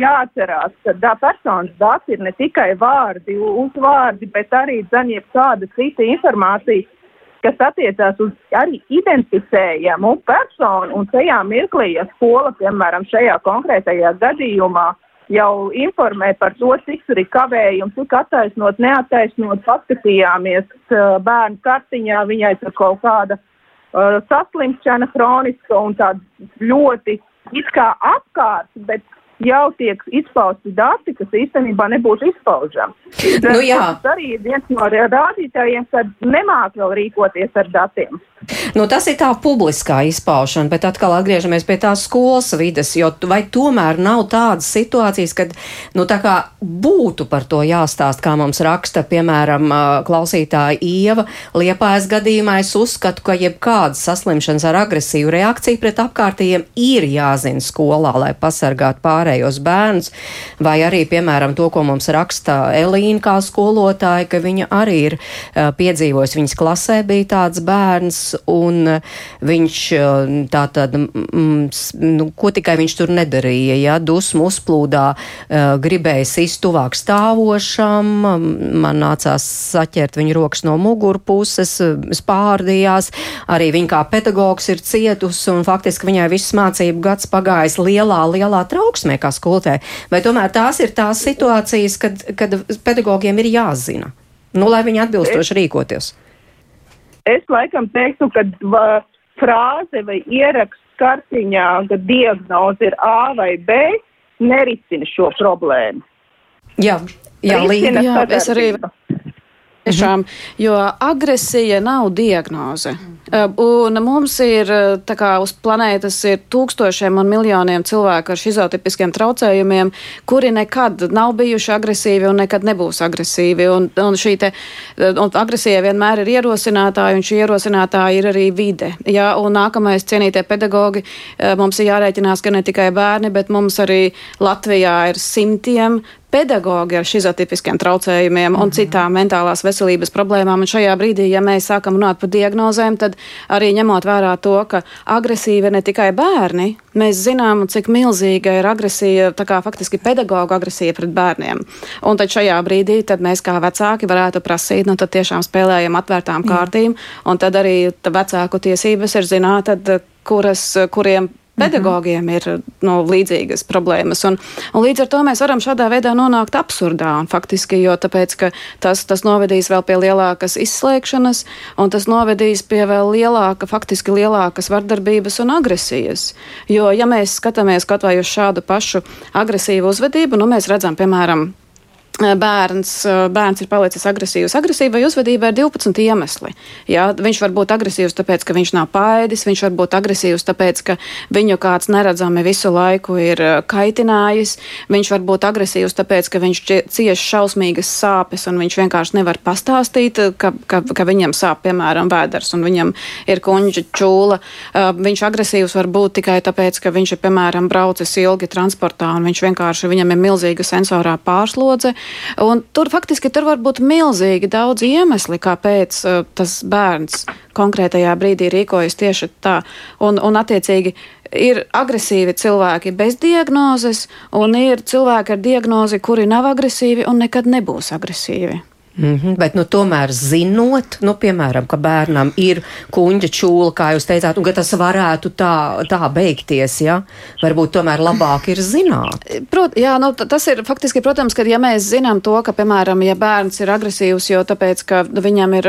jāatcerās, ka da, personas dati ir ne tikai vārdi, uzvārdi, bet arī dzaņiep kāda cita informācija kas attiecās uz arī identificējamu personu, un tajā mirklī, ja skola, piemēram, šajā konkrētajā gadījumā jau informē par to, cik tur ir kavējumi, cik attaisnot, neattaisnot, paskatījāmies uh, bērnu kartiņā, viņai tur kaut kāda uh, saslimšana hroniska un tāda ļoti it kā apkārt, bet jau tiek izpausti dati, kas īstenībā nebūtu izpaužami. Nu, jā. tas arī ir viens no rādītājiem, kad nemāk vēl rīkoties ar datiem. Nu, tas ir tā publiskā izpaušana, bet atkal atgriežamies pie tās skolas vides, jo vai tomēr nav tādas situācijas, kad nu, būtu par to jāstāst, kā mums raksta, piemēram, klausītāja Ieva Liepājas gadījumā. Es uzskatu, ka jebkādas saslimšanas ar agresīvu reakciju pret apkārtējiem ir jāzina skolā, lai pasargātu pārējos bērnus, vai arī, piemēram, to, ko mums raksta Elīna kā skolotāja, ka viņa arī ir uh, piedzīvojusi, viņas klasē bija tāds bērns, un viņš tā tad, nu, ko tikai viņš tur nedarīja, ja, dusmu uzplūdā, gribēja sist tuvāk stāvošam, man nācās saķert viņa rokas no mugurpuses, spārdījās, arī viņa kā pedagogs ir cietusi, un faktiski viņai viss mācību gads pagājis lielā, lielā trauksmē kā skolotē. Vai tomēr tās ir tās situācijas, kad, kad pedagogiem ir jāzina? Nu, lai viņi atbilstoši rīkoties es laikam teiktu, ka frāze vai ieraksts kartiņā, ka diagnoze ir A vai B, nerisina šo problēmu. Jā, jā, Līga. Jā, es arī. Tiešām, jo agresija nav diagnoze. Uh, un mums ir, uh, kā uz planētas, ir tūkstošiem un miljoniem cilvēku ar šizotipiskiem traucējumiem, kuri nekad nav bijuši agresīvi un nekad nebūs agresīvi. Un, un šī te, uh, un agresija vienmēr ir ierosinātāja, un šī ierosinātāja ir arī vide. Ja, un nākamais cienītie pedagogi, mums ir jārēķinās, ka ne tikai bērni, bet mums arī Latvijā ir simtiem pedagogi ar šizotipiskiem traucējumiem un mm -hmm. citām mentālās veselības problēmām. Un šajā brīdī, ja mēs sākam runāt par diagnozēm, tad arī ņemot vērā to, ka agresīva ir ne tikai bērni, mēs zinām, cik milzīga ir agresija, tā kā faktiski pedagoģa agresija pret bērniem. Un tad šajā brīdī tad mēs kā vecāki varētu prasīt, nu tad tiešām spēlējam atvērtām kārtīm, un tad arī vecāku tiesības ir zināt, tad, kuras, kuriem pedagogiem ir nu, līdzīgas problēmas. Un, un līdz ar to mēs varam šādā veidā nonākt absurdā. Faktiski, jo tāpēc, tas, tas novedīs vēl pie lielākas izslēgšanas, un tas novedīs pie vēl lielāka, faktiski lielākas vardarbības un agresijas. Jo, ja mēs skatāmies kaut vai uz šādu pašu agresīvu uzvedību, nu, mēs redzam, piemēram, bērns, bērns ir palicis agresīvs. Agresīvai uzvedībai ir 12 iemesli. Jā, viņš var būt agresīvs, tāpēc, ka viņš nav paēdis, viņš var būt agresīvs, tāpēc, ka viņu kāds neredzami visu laiku ir kaitinājis, viņš var būt agresīvs, tāpēc, ka viņš cieš šausmīgas sāpes un viņš vienkārši nevar pastāstīt, ka, ka, ka viņam sāp, piemēram, vēders un viņam ir kuņģa čūla. Viņš agresīvs var būt tikai tāpēc, ka viņš ir, piemēram, braucis ilgi transportā un viņš vienkārši, viņam ir milzīga sensorā pārslodze Un tur faktiski tur var būt milzīgi daudz iemesli, kāpēc uh, tas bērns konkrētajā brīdī rīkojas tieši tā. Un, un attiecīgi ir agresīvi cilvēki bez diagnozes, un ir cilvēki ar diagnozi, kuri nav agresīvi un nekad nebūs agresīvi. Mm -hmm, bet, nu, tomēr zinot, nu, piemēram, ka bērnam ir kuģa čūla, kā jūs teicāt, un ka tas varētu tā, tā beigties, ja? varbūt tomēr labāk ir zināt. Prot, jā, nu, tas ir faktiski, protams, ka ja mēs zinām to, ka, piemēram, ja bērns ir agresīvs, jo tāpēc, ka viņam ir,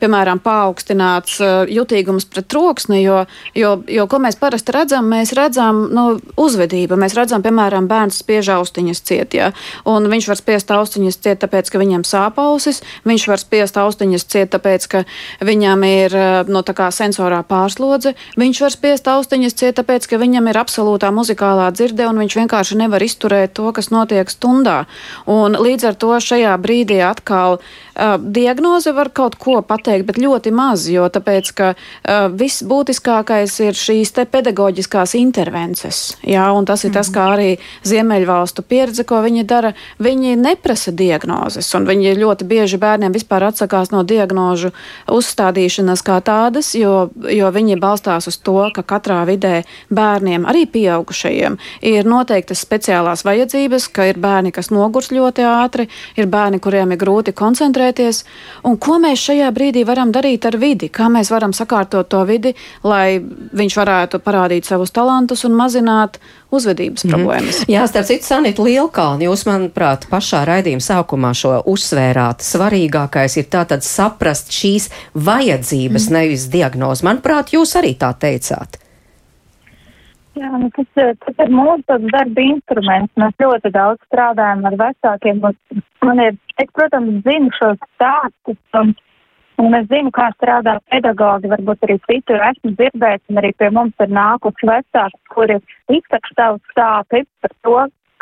piemēram, paaugstināts jutīgums pret troksni, jo, jo, jo, ko mēs parasti redzam, mēs redzam, nu, uzvedību, mēs redzam, piemēram, bērns spiež austiņas ciet, ja? un viņš var spiest austiņas ciet, tāpēc, ka viņam sāp ausis, ausis. Viņš var spiest austiņas ciet, tāpēc, ka viņam ir eh, no sensorā pārslodze. Viņš var spiest austiņas ciet, tāpēc, ka viņam ir absolūtā muzikālā dzirde un viņš vienkārši nevar izturēt to, kas notiek stundā. Un līdz ar to šajā brīdī atkal uh, diagnoze var kaut ko pateikt, bet ļoti maz, jo tāpēc, ka uh, viss būtiskākais ir šīs te pedagoģiskās intervences. Jā, un tas ir tas, kā arī Ziemeļvalstu pieredze, ko viņi dara. Viņi neprasa diagnozes, un viņi ļoti bieži bieži bērniem vispār atsakās no diagnožu uzstādīšanas kā tādas, jo, jo viņi balstās uz to, ka katrā vidē bērniem, arī pieaugušajiem, ir noteiktas speciālās vajadzības, ka ir bērni, kas nogurs ļoti ātri, ir bērni, kuriem ir grūti koncentrēties. Un ko mēs šajā brīdī varam darīt ar vidi? Kā mēs varam sakārtot to vidi, lai viņš varētu parādīt savus talantus un mazināt uzvedības mm. problēmas. Jā, starp citu, Sanita Lielkalni, jūs, manuprāt, pašā raidījuma sākumā šo uzsvērāt. Svarīgākais ir tātad saprast šīs vajadzības, mm. nevis diagnozi. Manuprāt, jūs arī tā teicāt. Jā, nu tas, tas ir mūsu darba instruments. Mēs ļoti daudz strādājam ar vecākiem. Man ir, es, protams, zinu šos stāstus un Un es zinu, kā strādā pedagogi, varbūt arī citur esmu dzirdējis, un arī pie mums ir nākuši vecāki, kuri izsaka savu sāpes par to,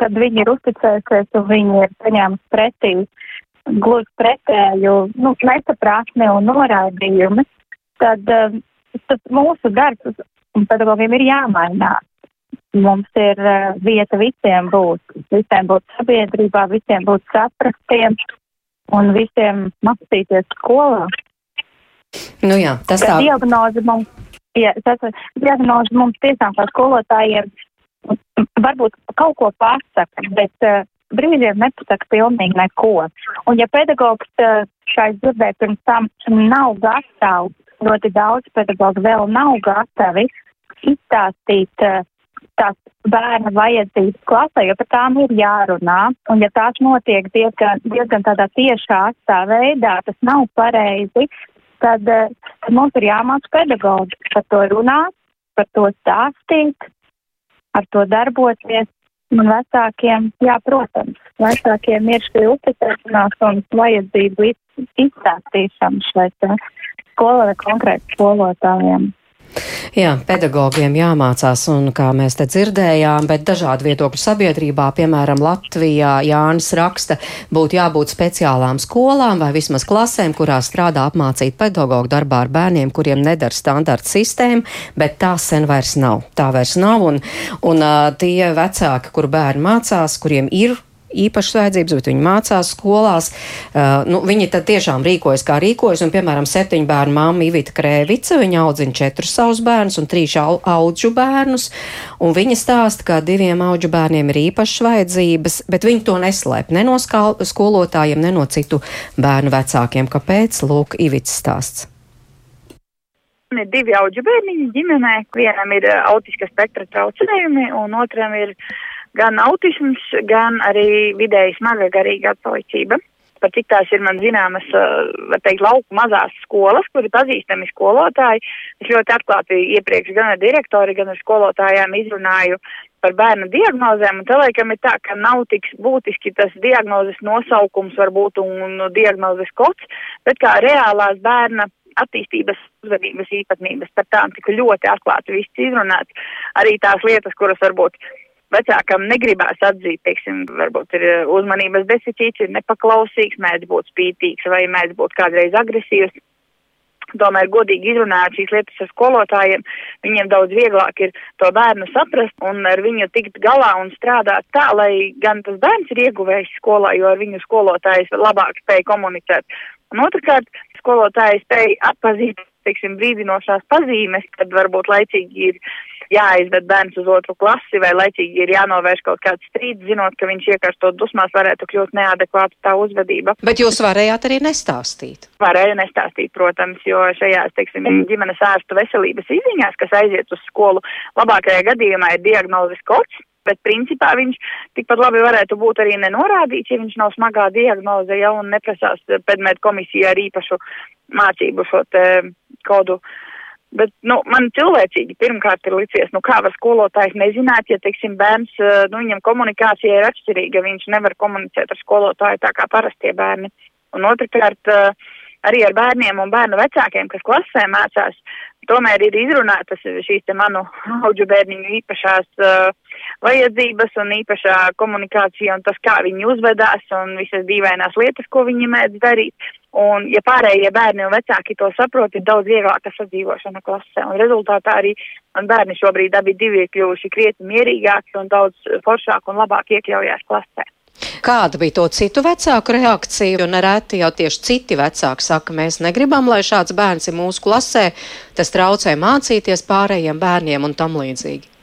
kad viņi ir uzticējušies un viņi ir saņēmuši pretī gluži pretēju, nu, nesaprātni un noraidījumi. Tad um, tas mūsu darbs un pedagogiem ir jāmainās. Mums ir uh, vieta visiem būt, visiem būt sabiedrībā, visiem būt saprastiem un visiem mācīties skolā. Nu jā, tas tā. Diagnoze mums, jā, tas, diagnoze mums tiešām kā skolotājiem varbūt kaut ko pasaka, bet uh, brīžiem nepasaka pilnīgi neko. Un ja pedagogs uh, šai dzirdē pirms tam nav gatavs, ļoti daudz pedagogu vēl nav gatavi izstāstīt uh, tās bērna vajadzības klasē, jo par tām ir jārunā. Un ja tās notiek diezgan, diezgan tādā tiešā astā veidā, tas nav pareizi, tad, eh, tad mums ir jāmāca pedagogi par to runāt, par to stāstīt, ar to darboties. Un vecākiem, jā, protams, vecākiem ir šī uzticēšanās un vajadzību izstāstīšana šai skolai konkrēti skolotājiem. Jā, pedagogiem jāmācās, un kā mēs te dzirdējām, bet dažādu viedokļu sabiedrībā, piemēram, Latvijā Jānis raksta, būtu jābūt speciālām skolām vai vismaz klasēm, kurās strādā apmācīt pedagogu darbā ar bērniem, kuriem nedara standarta sistēma, bet tā sen vairs nav. Tā vairs nav, un, un uh, tie vecāki, kur bērni mācās, kuriem ir īpašas vajadzības, bet viņi mācās skolās. Uh, nu, viņi tad tiešām rīkojas, kā rīkojas. Un, piemēram, septiņu bērnu mamma Ivita Krēvica, viņa audzina četrus savus bērnus un trīs auģu bērnus. Un viņa stāsta, ka diviem auģu bērniem ir īpašas vajadzības, bet viņi to neslēp ne no skolotājiem, ne no citu bērnu vecākiem. Kāpēc? Lūk, Ivits stāsts. Man ir divi auģu bērniņi ģimenē. Vienam ir uh, autiska spektra traucējumi, un otram ir gan autisms, gan arī vidēji smaga garīga atpalicība. Par cik tās ir man zināmas, uh, var teikt, lauku mazās skolas, kur ir pazīstami skolotāji. Es ļoti atklāti iepriekš gan ar direktori, gan ar skolotājām izrunāju par bērnu diagnozēm, un te laikam ir tā, ka nav tik būtiski tas diagnozes nosaukums varbūt un, un diagnozes kods, bet kā reālās bērna attīstības uzvedības īpatnības, par tām tika ļoti atklāti viss izrunāts. Arī tās lietas, kuras varbūt vecākam negribās atzīt, teiksim, varbūt ir uzmanības deficīts, ir nepaklausīgs, mēdz būt spītīgs vai mēdz būt kādreiz agresīvs. Tomēr godīgi izrunājot šīs lietas ar skolotājiem, viņiem daudz vieglāk ir to bērnu saprast un ar viņu tikt galā un strādāt tā, lai gan tas bērns ir ieguvējis skolā, jo ar viņu skolotājs labāk spēja komunicēt. Un otrkārt, skolotāji spēja atpazīt, teiksim, brīdinošās pazīmes, kad varbūt laicīgi ir jāizved bērns uz otru klasi vai laicīgi ir jānovērš kaut kāds strīds, zinot, ka viņš iekarstot dusmās varētu kļūt neadekvāta tā uzvedība. Bet jūs varējāt arī nestāstīt? Varēju nestāstīt, protams, jo šajās, teiksim, ģimenes ārstu veselības izziņās, kas aiziet uz skolu, labākajā gadījumā ir diagnozes kods, bet principā viņš tikpat labi varētu būt arī nenorādīts, ja viņš nav smagā diagnoze jau un neprasās pedmēt komisiju ar īpašu mācību šo te kodu. Bet, nu, man cilvēcīgi pirmkārt ir licies, nu, kā var skolotājs nezināt, ja, teiksim, bērns, nu, viņam komunikācija ir atšķirīga, viņš nevar komunicēt ar skolotāju tā kā parastie bērni. Un otrkārt, arī ar bērniem un bērnu vecākiem, kas klasē mācās, tomēr ir izrunātas šīs te manu auģu bērniņu īpašās uh, vajadzības un īpašā komunikācija un tas, kā viņi uzvedās un visas dīvainās lietas, ko viņi mēdz darīt. Un, ja pārējie bērni un vecāki to saprot, ir daudz vieglāka sadzīvošana klasē. Un rezultātā arī man bērni šobrīd abi divi ir kļuvuši krietni mierīgāki un daudz foršāk un labāk iekļaujās klasē. Kāda bija to citu vecāku reakcija? Un nereti jau tieši citi vecāki saka, mēs negribam, lai šāds bērns ir mūsu klasē, tas traucē mācīties pārējiem bērniem un tam līdzīgi.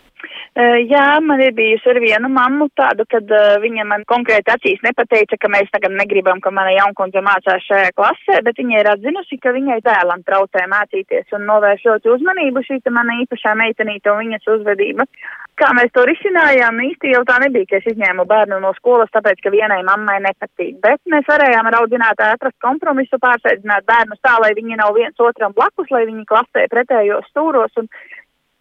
Uh, jā, man ir bijusi ar vienu mammu tādu, kad uh, viņa man konkrēti acīs nepateica, ka mēs tagad negribam, ka mana jaunkundze mācās šajā klasē, bet viņa ir atzinusi, ka viņai dēlam traucē mācīties un novēršot uzmanību šī mana īpašā meitenīte un viņas uzvedība. Kā mēs to risinājām, īsti jau tā nebija, ka es izņēmu bērnu no skolas, tāpēc, ka vienai mammai nepatīk, bet mēs varējām ar audzinātāju atrast kompromisu, pārsēdzināt bērnus tā, lai viņi nav viens otram blakus, lai viņi klasē pretējos stūros un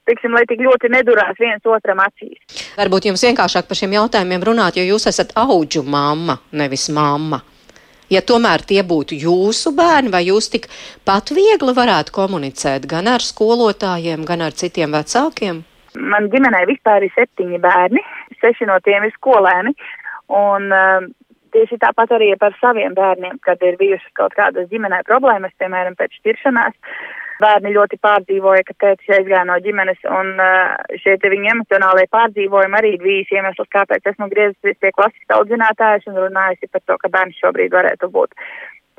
tiksim, lai tik ļoti nedurās viens otram acīs. Varbūt jums vienkāršāk par šiem jautājumiem runāt, jo jūs esat auģu mamma, nevis mamma. Ja tomēr tie būtu jūsu bērni, vai jūs tik pat viegli varētu komunicēt gan ar skolotājiem, gan ar citiem vecākiem? Man ģimenē vispār ir septiņi bērni, seši no tiem ir skolēni. Un, uh, tieši tāpat arī par saviem bērniem, kad ir bijušas kaut kādas ģimenē problēmas, piemēram, pēc šķiršanās. Uh, bērni ļoti pārdzīvoja, ka tētis aizgāja no ģimenes, un uh, šie te viņa emocionālie pārdzīvojumi arī bijis iemesls, kāpēc esmu griezusies pie klasiskā audzinātājas un runājusi par to, ka bērns šobrīd varētu būt,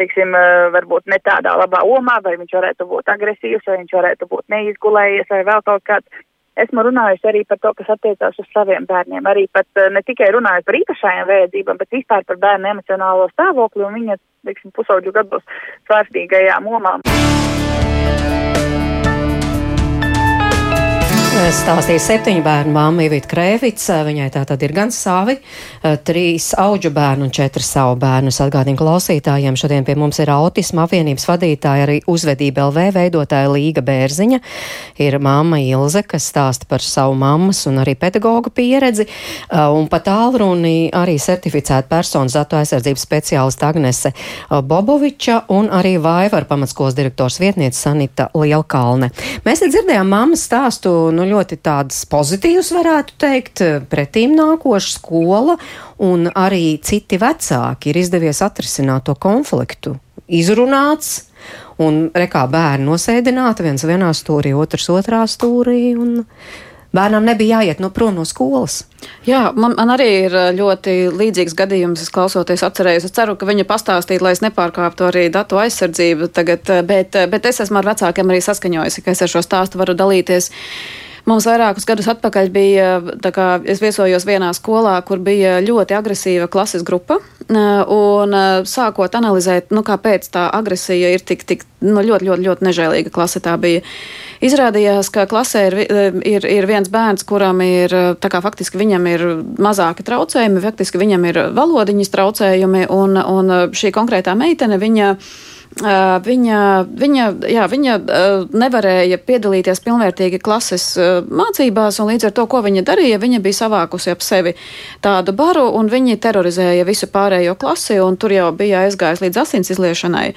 teiksim, uh, varbūt ne tādā labā omā, vai viņš varētu būt agresīvs, vai viņš varētu būt neizgulējies, vai vēl kaut kāds. Esmu runājusi arī par to, kas attiecās uz saviem bērniem, arī pat uh, ne tikai runājot par īpašajām vajadzībām, bet vispār par bērnu emocionālo stāvokli un viņa, teiksim, pusauģu gados svārstīgajām omām. Stāstīja septiņu bērnu māma Ivita Krēvica. Viņai tā tad ir gan savi, eh, trīs auģu bērnu un četri savu bērnu. Es atgādinu klausītājiem, šodien pie mums ir autisma apvienības vadītāja, arī uzvedība LV veidotāja Līga Bērziņa. Ir mamma Ilze, kas stāsta par savu mammas un arī pedagoģu pieredzi, eh, un pat tālruni arī certificēta personas datu aizsardzības speciālista Agnese eh, Boboviča un arī Vaivar pamatskolas direktors vietniece Sanita Lielkalne. Mēs dzirdējām mammas stāstu. Nu, ļoti tādas pozitīvas, varētu teikt, pretīm nākoša skola, un arī citi vecāki ir izdevies atrisināt to konfliktu. Izrunāts, un rekā bērni nosēdināti viens vienā stūrī, otrs otrā stūrī. Un, Bērnam nebija jāiet no prom no skolas. Jā, man, man arī ir ļoti līdzīgs gadījums. Es klausoties, atcerējos, es ceru, ka viņa pastāstīja, lai es nepārkāptu arī datu aizsardzību tagad, bet, bet es esmu ar vecākiem arī saskaņojusi, ka es ar šo stāstu varu dalīties. Mums vairākus gadus atpakaļ bija, kā, es viesojos vienā skolā, kur bija ļoti agresīva klases grupa, un sākot analizēt, nu, kāpēc tā agresija ir tik, tik nu, ļoti, ļoti, ļoti nežēlīga klase tā bija. Izrādījās, ka klasē ir, ir, ir viens bērns, kuram ir, kā faktiski viņam ir mazāki traucējumi, faktiski viņam ir valodiņas traucējumi, un, un šī konkrētā meitene, viņa Viņa, viņa, jā, viņa nevarēja piedalīties pilnvērtīgi klases mācībās, un līdz ar to, ko viņa darīja, viņa bija savākusi ap sevi tādu baru, un viņi terorizēja visu pārējo klasi, un tur jau bija aizgājis līdz asins izliešanai.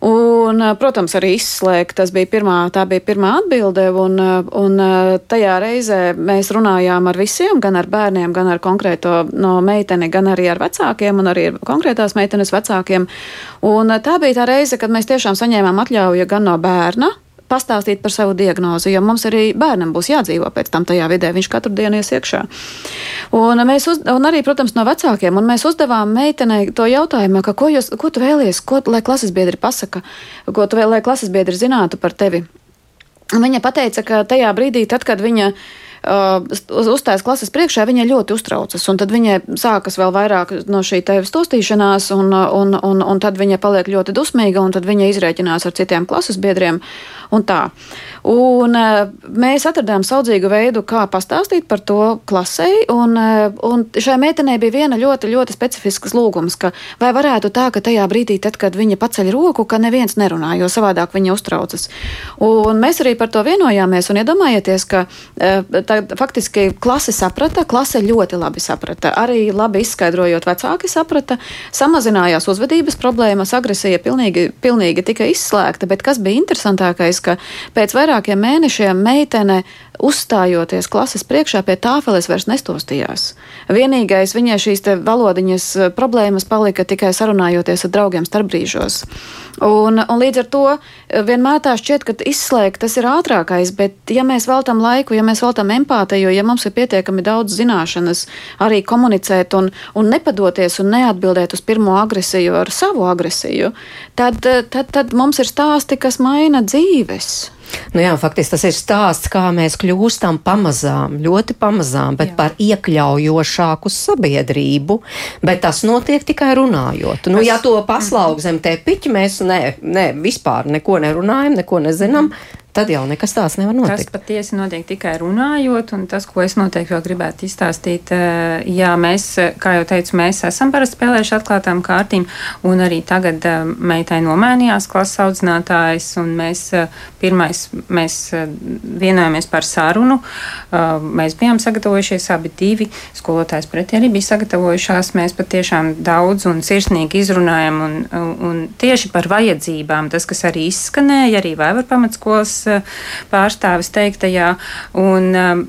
Un, protams, arī izslēgt. Tas bija pirmā, tā bija pirmā atbilde, un, un tajā reizē mēs runājām ar visiem, gan ar bērniem, gan ar konkrēto no meiteni, gan arī ar vecākiem, un arī ar konkrētās meitenes vecākiem. Un tā bija tā reize, kad mēs tiešām saņēmām atļauju gan no bērna, pastāstīt par savu diagnozi, jo mums arī bērnam būs jādzīvo pēc tam tajā vidē. Viņš katru dienu ies iekšā. Un, mēs uz, un arī, protams, no vecākiem. Un mēs uzdevām meitenei to jautājumu, ka, ko, jūs, ko tu vēlies, ko, lai klases biedri pasaka, ko tu vēl, lai klases biedri zinātu par tevi. Un viņa teica, ka tajā brīdī, tad, kad viņa uh, uzstājas klases priekšā, viņa ļoti uztraucas. Tad viņai sākas vēl vairāk no šī tevis stostīšanās, un, un, un, un tad viņa paliek ļoti dusmīga, un tad viņa izrēķinās ar citiem klases biedriem. Un tā. Un, uh, mēs atradām saudzīgu veidu, kā pastāstīt par to klasei. Un, uh, un šai meitenei bija viena ļoti, ļoti specifisks lūgums, ka vai varētu tā, ka tajā brīdī, tad, kad viņa paceļ roku, ka neviens nerunā, jo savādāk viņa uztraucas. Un mēs arī par to vienojāmies. Un iedomājieties, ka tā, faktiski klase saprata, klase ļoti labi saprata. Arī labi izskaidrojot, vecāki saprata, samazinājās uzvedības problēmas, agresija pilnīgi, pilnīgi tika izslēgta. Bet kas bija interesantākais, ka pēc vairākiem mēnešiem meitene uzstājoties klases priekšā pie tāfeles vairs nestostījās. Vienīgais viņai šīs valodiņas eh, problēmas palika tikai sarunājoties ar draugiem starpbrīžos. Un, un līdz ar to eh, vienmēr tā šķiet, ka izslēgt tas ir ātrākais, bet ja mēs veltam laiku, ja mēs veltam empātiju, ja mums ir pietiekami daudz zināšanas arī komunicēt un, un nepadoties un neatbildēt uz pirmo agresiju ar savu agresiju, tad, eh, tad, tad mums ir stāsti, kas maina dzīves. Nu jā, faktiski tas ir stāsts, kā mēs kļūstam pamazām, ļoti pamazām, bet jā. par iekļaujošāku sabiedrību, bet tas notiek tikai runājot. Nu, tas... ja to paslaug mm -hmm. zem tepiķa, mēs ne, ne, vispār neko nerunājam, neko nezinām, mm tad jau nekas tāds nevar notikt. Tas patiesi notiek tikai runājot, un tas, ko es noteikti vēl gribētu izstāstīt, eh, jā, mēs, kā jau teicu, mēs esam parasti spēlējuši atklātām kārtīm, un arī tagad eh, meitai nomainījās klases audzinātājs, un mēs eh, pirmais, mēs vienojāmies par sarunu, mēs bijām sagatavojušies abi divi, skolotājs pretī arī bija sagatavojušās, mēs patiešām daudz un sirsnīgi izrunājam, un, un tieši par vajadzībām, tas, kas arī izskanēja, arī Vēver pamatskolas Eh, pārstāvis teiktajā. Un, eh,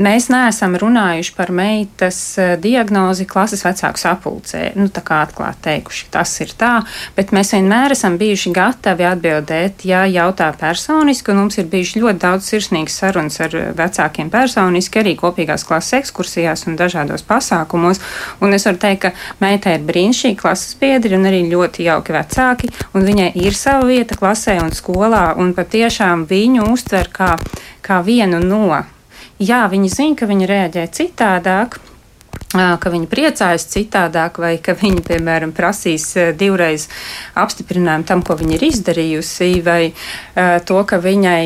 mēs neesam runājuši par meitas eh, diagnozi klases vecāku sapulcē. Nu, tā kā atklāti teikuši, tas ir tā, bet mēs vienmēr esam bijuši gatavi atbildēt, ja jautā personiski, un mums ir bijuši ļoti daudz sirsnīgas sarunas ar vecākiem personiski, arī kopīgās klases ekskursijās un dažādos pasākumos. Un es varu teikt, ka meitai ir brīnišķīgi klases biedri un arī ļoti jauki vecāki, un viņai ir sava vieta klasē un skolā, un patiešām tiešām viņu uztver kā, kā vienu no. Jā, viņi zina, ka viņi reaģē citādāk, ka viņi priecājas citādāk, vai ka viņi, piemēram, prasīs divreiz apstiprinājumu tam, ko viņa ir izdarījusi, vai to, ka viņai,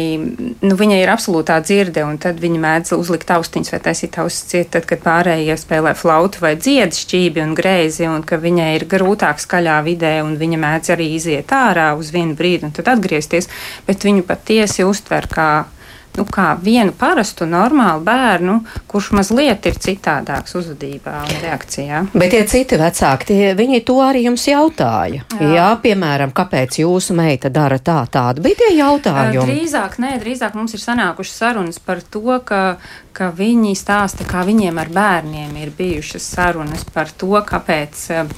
nu, viņai ir absolūtā dzirde, un tad viņa mēdz uzlikt austiņas vai taisīt ausis ciet, tad, kad pārējie spēlē flautu vai dzied šķībi un greizi, un ka viņai ir grūtāk skaļā vidē, un viņa mēdz arī iziet ārā uz vienu brīdi un tad atgriezties, bet viņu patiesi uztver kā nu, kā vienu parastu, normālu bērnu, kurš mazliet ir citādāks uzvedībā un reakcijā. Bet tie citi vecāki, tie, viņi to arī jums jautāja. Jā. Jā, piemēram, kāpēc jūsu meita dara tā, tādu bija tie jautājumi? Drīzāk, nē, drīzāk mums ir sanākušas sarunas par to, ka ka viņi stāsta, kā viņiem ar bērniem ir bijušas sarunas par to, kāpēc uh,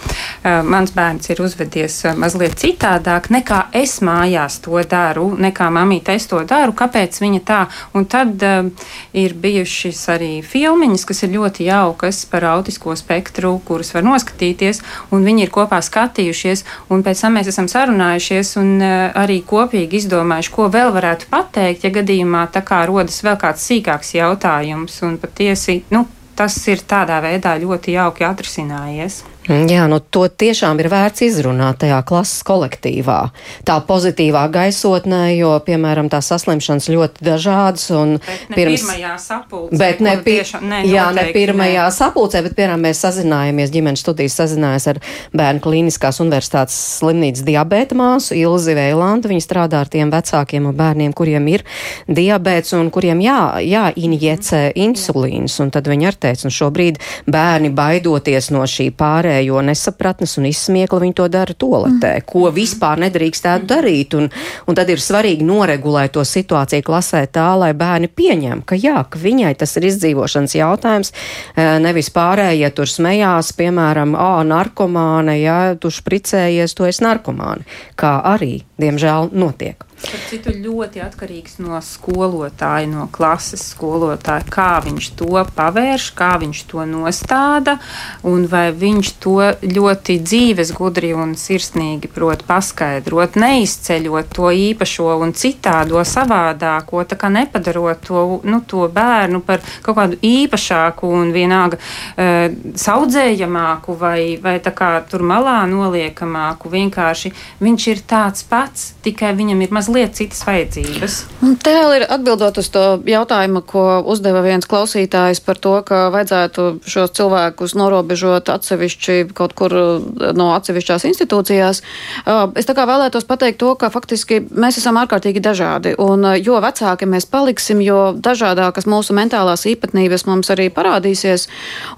mans bērns ir uzvedies uh, mazliet citādāk nekā es mājās to daru, nekā mamīte es to daru, kāpēc viņa tā. Un tad uh, ir bijušas arī filmiņas, kas ir ļoti jaukas par autisko spektru, kuras var noskatīties, un viņi ir kopā skatījušies, un pēc tam mēs esam sarunājušies un uh, arī kopīgi izdomājuši, ko vēl varētu pateikt, ja gadījumā tā kā rodas vēl kāds sīkāks jautājums, un patiesi, nu, tas ir tādā veidā ļoti jauki atrisinājies. Jā, nu to tiešām ir vērts izrunāt tajā klases kolektīvā. Tā pozitīvā gaisotnē, jo, piemēram, tās saslimšanas ļoti dažādas. Bet ne pirms, pirmajā sapulcē. Bet ne, pi tiešām, ne, jā, ne pirmajā ne. sapulcē, bet, piemēram, mēs sazinājāmies, ģimenes studijas sazinājās ar Bērnu klīniskās universitātes slimnīcas diabēta māsu Ilzi Veilandu. Viņa strādā ar tiem vecākiem un bērniem, kuriem ir diabēts un kuriem jā, jāinjecē insulīns. Un tad viņa ar teica, un šobrīd bērni baidoties no šī pārējā vispārējo nesapratnes un izsmiekla viņi to dara toletē, mm. ko vispār nedrīkstētu darīt. Un, un tad ir svarīgi noregulēt to situāciju klasē tā, lai bērni pieņem, ka jā, ka viņai tas ir izdzīvošanas jautājums, e, nevis pārējie tur smējās, piemēram, ā, narkomāne, ja tu špricējies, tu esi narkomāne, kā arī, diemžēl, notiek. Par citu ļoti atkarīgs no skolotāja, no klases skolotāja, kā viņš to pavērš, kā viņš to nostāda, un vai viņš to ļoti dzīves gudri un sirsnīgi prot paskaidrot, neizceļot to īpašo un citādo savādāko, tā kā nepadarot to, nu, to bērnu par kaut kādu īpašāku un vienalga uh, saudzējamāku vai, vai tā kā tur malā noliekamāku. Vienkārši viņš ir tāds pats, tikai viņam ir mazliet mazliet citas vajadzības. Un te vēl ir atbildot uz to jautājumu, ko uzdeva viens klausītājs par to, ka vajadzētu šos cilvēkus norobežot atsevišķi kaut kur uh, no atsevišķās institūcijās. Uh, es tā kā vēlētos pateikt to, ka faktiski mēs esam ārkārtīgi dažādi, un uh, jo vecāki mēs paliksim, jo dažādākas mūsu mentālās īpatnības mums arī parādīsies.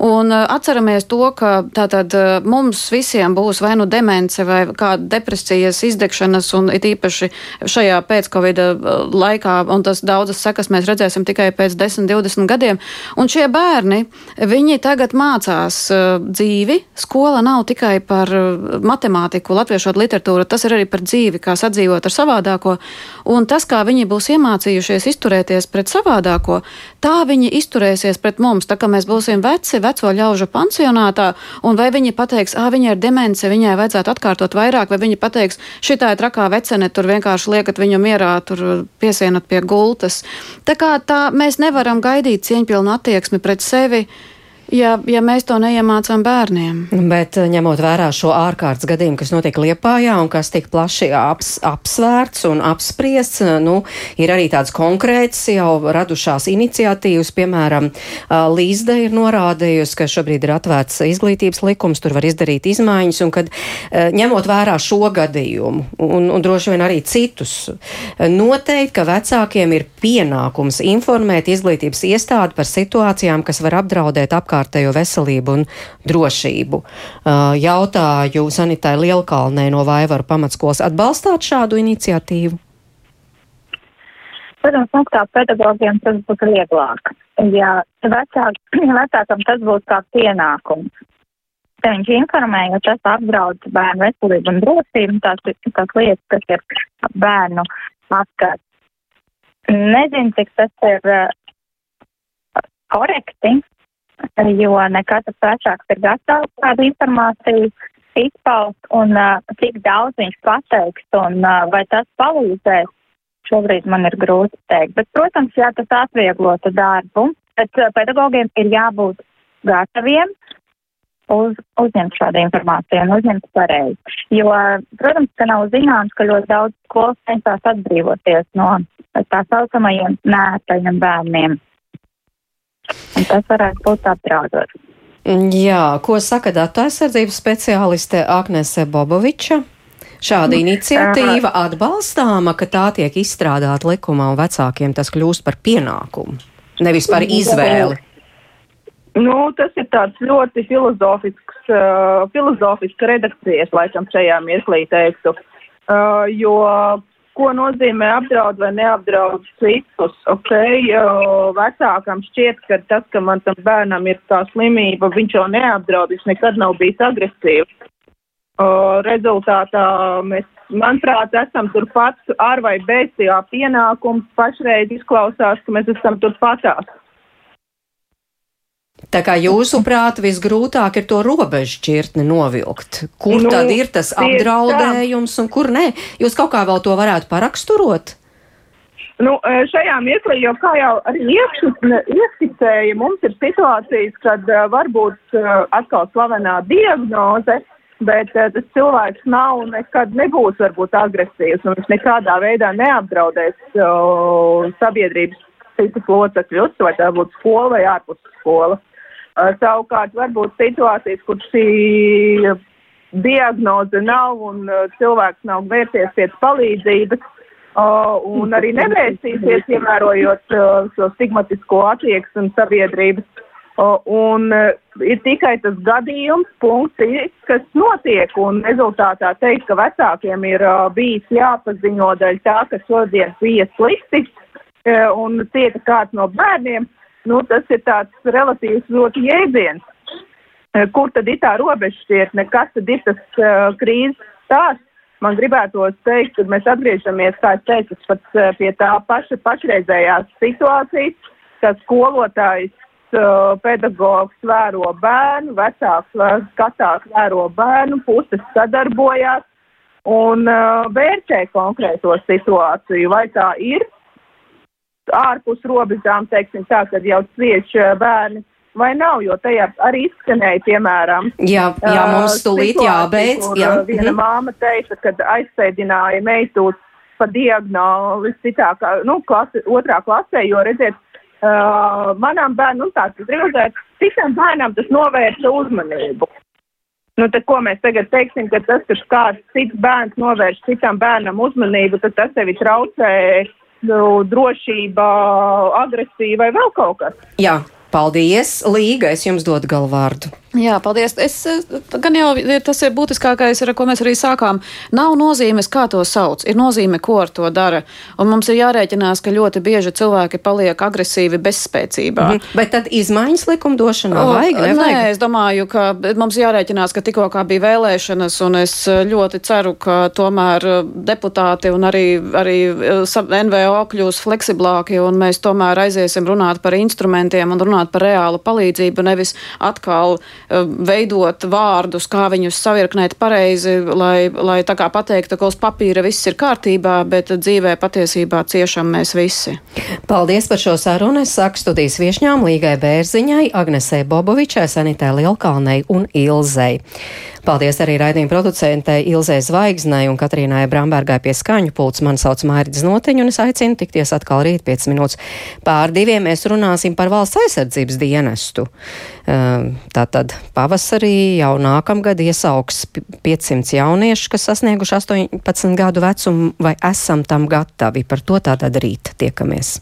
Un atceramies to, ka tātad mums visiem būs vai nu demence vai kāda depresijas izdegšanas, un it īpaši šajā pēc-Covid uh, laikā, un tas daudzas sekas mēs redzēsim tikai pēc 10, 20 gadiem. Un šie bērni, viņi tagad mācās uh, dzīvi. Skola nav tikai par uh, matemātiku, latviešu literatūru, tas ir arī par dzīvi, kā sadzīvot ar savādāko. Un tas, kā viņi būs iemācījušies izturēties pret savādāko, tā viņi izturēsies pret mums. Tā kā mēs būsim veci, veco ļaužu pansionātā, un vai viņi pateiks, ah, viņai ir demence, viņai vajadzētu atkārtot vairāk, vai viņi pateiks, šī tā ir trakā vecene, tur vienkārši liek liekat viņu mierā, tur piesienat pie gultas. Tā kā tā mēs nevaram gaidīt cieņpilnu attieksmi pret sevi ja, ja mēs to neiemācām bērniem. Bet eh, ņemot vērā šo ārkārtas gadījumu, kas notiek Liepājā un kas tik plaši aps, apsvērts un apspriests, eh, nu, ir arī tāds konkrēts jau radušās iniciatīvas, piemēram, eh, Līzde ir norādījusi, ka šobrīd ir atvērts izglītības likums, tur var izdarīt izmaiņas, un kad ņemot vērā šo gadījumu un, un droši vien arī citus, noteikti, ka vecākiem ir pienākums informēt izglītības iestādi par situācijām, kas var apdraudēt apkārt apkārtējo veselību un drošību. Jautāju Sanitai Lielkalnē no Vaivaru pamatskolas atbalstāt šādu iniciatīvu? Protams, maksā pedagogiem tas būtu vieglāk. Ja vecāk, vecākam tas būtu kā pienākums. Te viņš informē, jo tas apdraud bērnu veselību un drošību, tās tās lietas, kas ir bērnu apkārt. Nezinu, cik tas ir korekti, jo ne katrs vecāks ir gatavs tādu informāciju izpaust un uh, cik daudz viņš pateiks un uh, vai tas palīdzēs. Šobrīd man ir grūti teikt, bet, protams, jā, tas atvieglotu darbu, bet uh, pedagogiem ir jābūt gataviem uz, uzņemt šādu informāciju un uzņemt pareizi. Jo, protams, ka nav zināms, ka ļoti daudz skolas cenšas atbrīvoties no tā saucamajiem nētajiem bērniem. Un tas varētu būt apdraudoši. Jā, ko saka datu aizsardzības speciāliste Agnese Boboviča? Šāda mm. iniciatīva atbalstāma, ka tā tiek izstrādāta likumā un vecākiem tas kļūst par pienākumu, nevis par izvēli. Nu, tas ir tāds ļoti filozofisks, uh, filozofisks redakcijas, laikam, šajā mirklī teiktu, uh, jo ko nozīmē apdraud vai neapdraud citus. Ok, vecākam šķiet, ka tas, ka man tam bērnam ir tā slimība, viņš jau neapdraud, viņš nekad nav bijis agresīvs. Rezultātā mēs, manuprāt, esam turpat ar vai bez tajā pienākums pašreiz izklausās, ka mēs esam turpatās. Tā kā jūsuprāt, visgrūtāk ir to robežu šķirtni novilkt. Kur nu, tad ir tas apdraudējums un kur nē? Jūs kaut kā vēl to varētu paraksturot? Nu, e, šajā mirklī, jo kā jau arī ieskicēja, mums ir situācijas, kad uh, varbūt uh, atkal slavenā diagnoze, bet tas cilvēks nav nekad nebūs varbūt agresīvs un viņš nekādā veidā neapdraudēs uh, sabiedrības citus locekļus, vai tā būtu skola vai ārpus skola. Uh, savukārt varbūt situācijas, kur šī diagnoze nav un uh, cilvēks nav vērties pēc palīdzības un arī nevērsīsies, ievērojot šo stigmatisko attieksmi sabiedrības. Un ir tikai tas gadījums, punkts, kas notiek, un rezultātā teikt, ka vecākiem ir bijis jāpaziņo dēļ tā, ka šodien bija slikti un cieta kāds no bērniem nu, tas ir tāds relatīvs ļoti jēdziens. Eh, kur tad ir tā robežšķietne, kas tad ir tas uh, krīzes stāsts? Man gribētos teikt, ka mēs atgriežamies, kā es teicu, pat uh, pie tā paša pašreizējās situācijas, ka skolotājs, uh, pedagogs vēro bērnu, vecāks skatās vēro bērnu, puses sadarbojās un uh, vērtē konkrēto situāciju, vai tā ir ārpus robežām, teiksim tā, kad jau cieši bērni. Vai nav, jo tajā arī izskanēja, piemēram, jā, jā mums stulīt jābeidz. Jā. Viena mm. māma teica, kad aizsēdināja meitu pa diagonāli citā, nu, klase, otrā klasē, jo, redziet, uh, manām bērnam, nu, tāds drīzāk, citam bērnam tas novērsa uzmanību. Nu, tad, ko mēs tagad teiksim, ka tas, ka kāds cits bērns novērš citam bērnam uzmanību, tad tas tevi traucē nu, drošība, agresija vai vēl kaut kas. Jā, paldies, Līga, es jums dodu galvārdu. Jā, paldies. Es, gan jau tas ir būtiskākais, ar ko mēs arī sākām. Nav nozīmes, kā to sauc, ir nozīme, ko ar to dara. Un mums ir jārēķinās, ka ļoti bieži cilvēki paliek agresīvi bezspēcībā. Mm -hmm. Bet tad izmaiņas likumdošanā o, vajag? Nevajag? Nē, es domāju, ka mums jārēķinās, ka tikko kā bija vēlēšanas, un es ļoti ceru, ka tomēr deputāti un arī, arī NVO kļūs fleksiblāki, un mēs tomēr aiziesim runāt par instrumentiem un runāt par reālu palīdzību, nevis atkal Eh, veidot vārdus, kā viņus savirknēt pareizi, lai, lai tā kā pateiktu, ka uz papīra viss ir kārtībā, bet dzīvē patiesībā ciešam mēs visi. Paldies par šo sarunu. Es saku studijas viešņām Līgai Bērziņai, Agnesē Bobovičai, Sanitē Lielkalnei un Ilzei. Paldies arī raidījuma producentei Ilzē Zvaigznai un Katrīnai Brambergai pie skaņu pults. Man sauc Mairidz Noteņu un es aicinu tikties atkal rīt 5 minūtes pār diviem. Mēs runāsim par valsts aizsardzības dienestu. Ehm, tātad pavasarī jau nākamgad iesaugs 500 jauniešu, kas sasnieguši 18 gadu vecumu, vai esam tam gatavi. Par to tātad rīt tiekamies.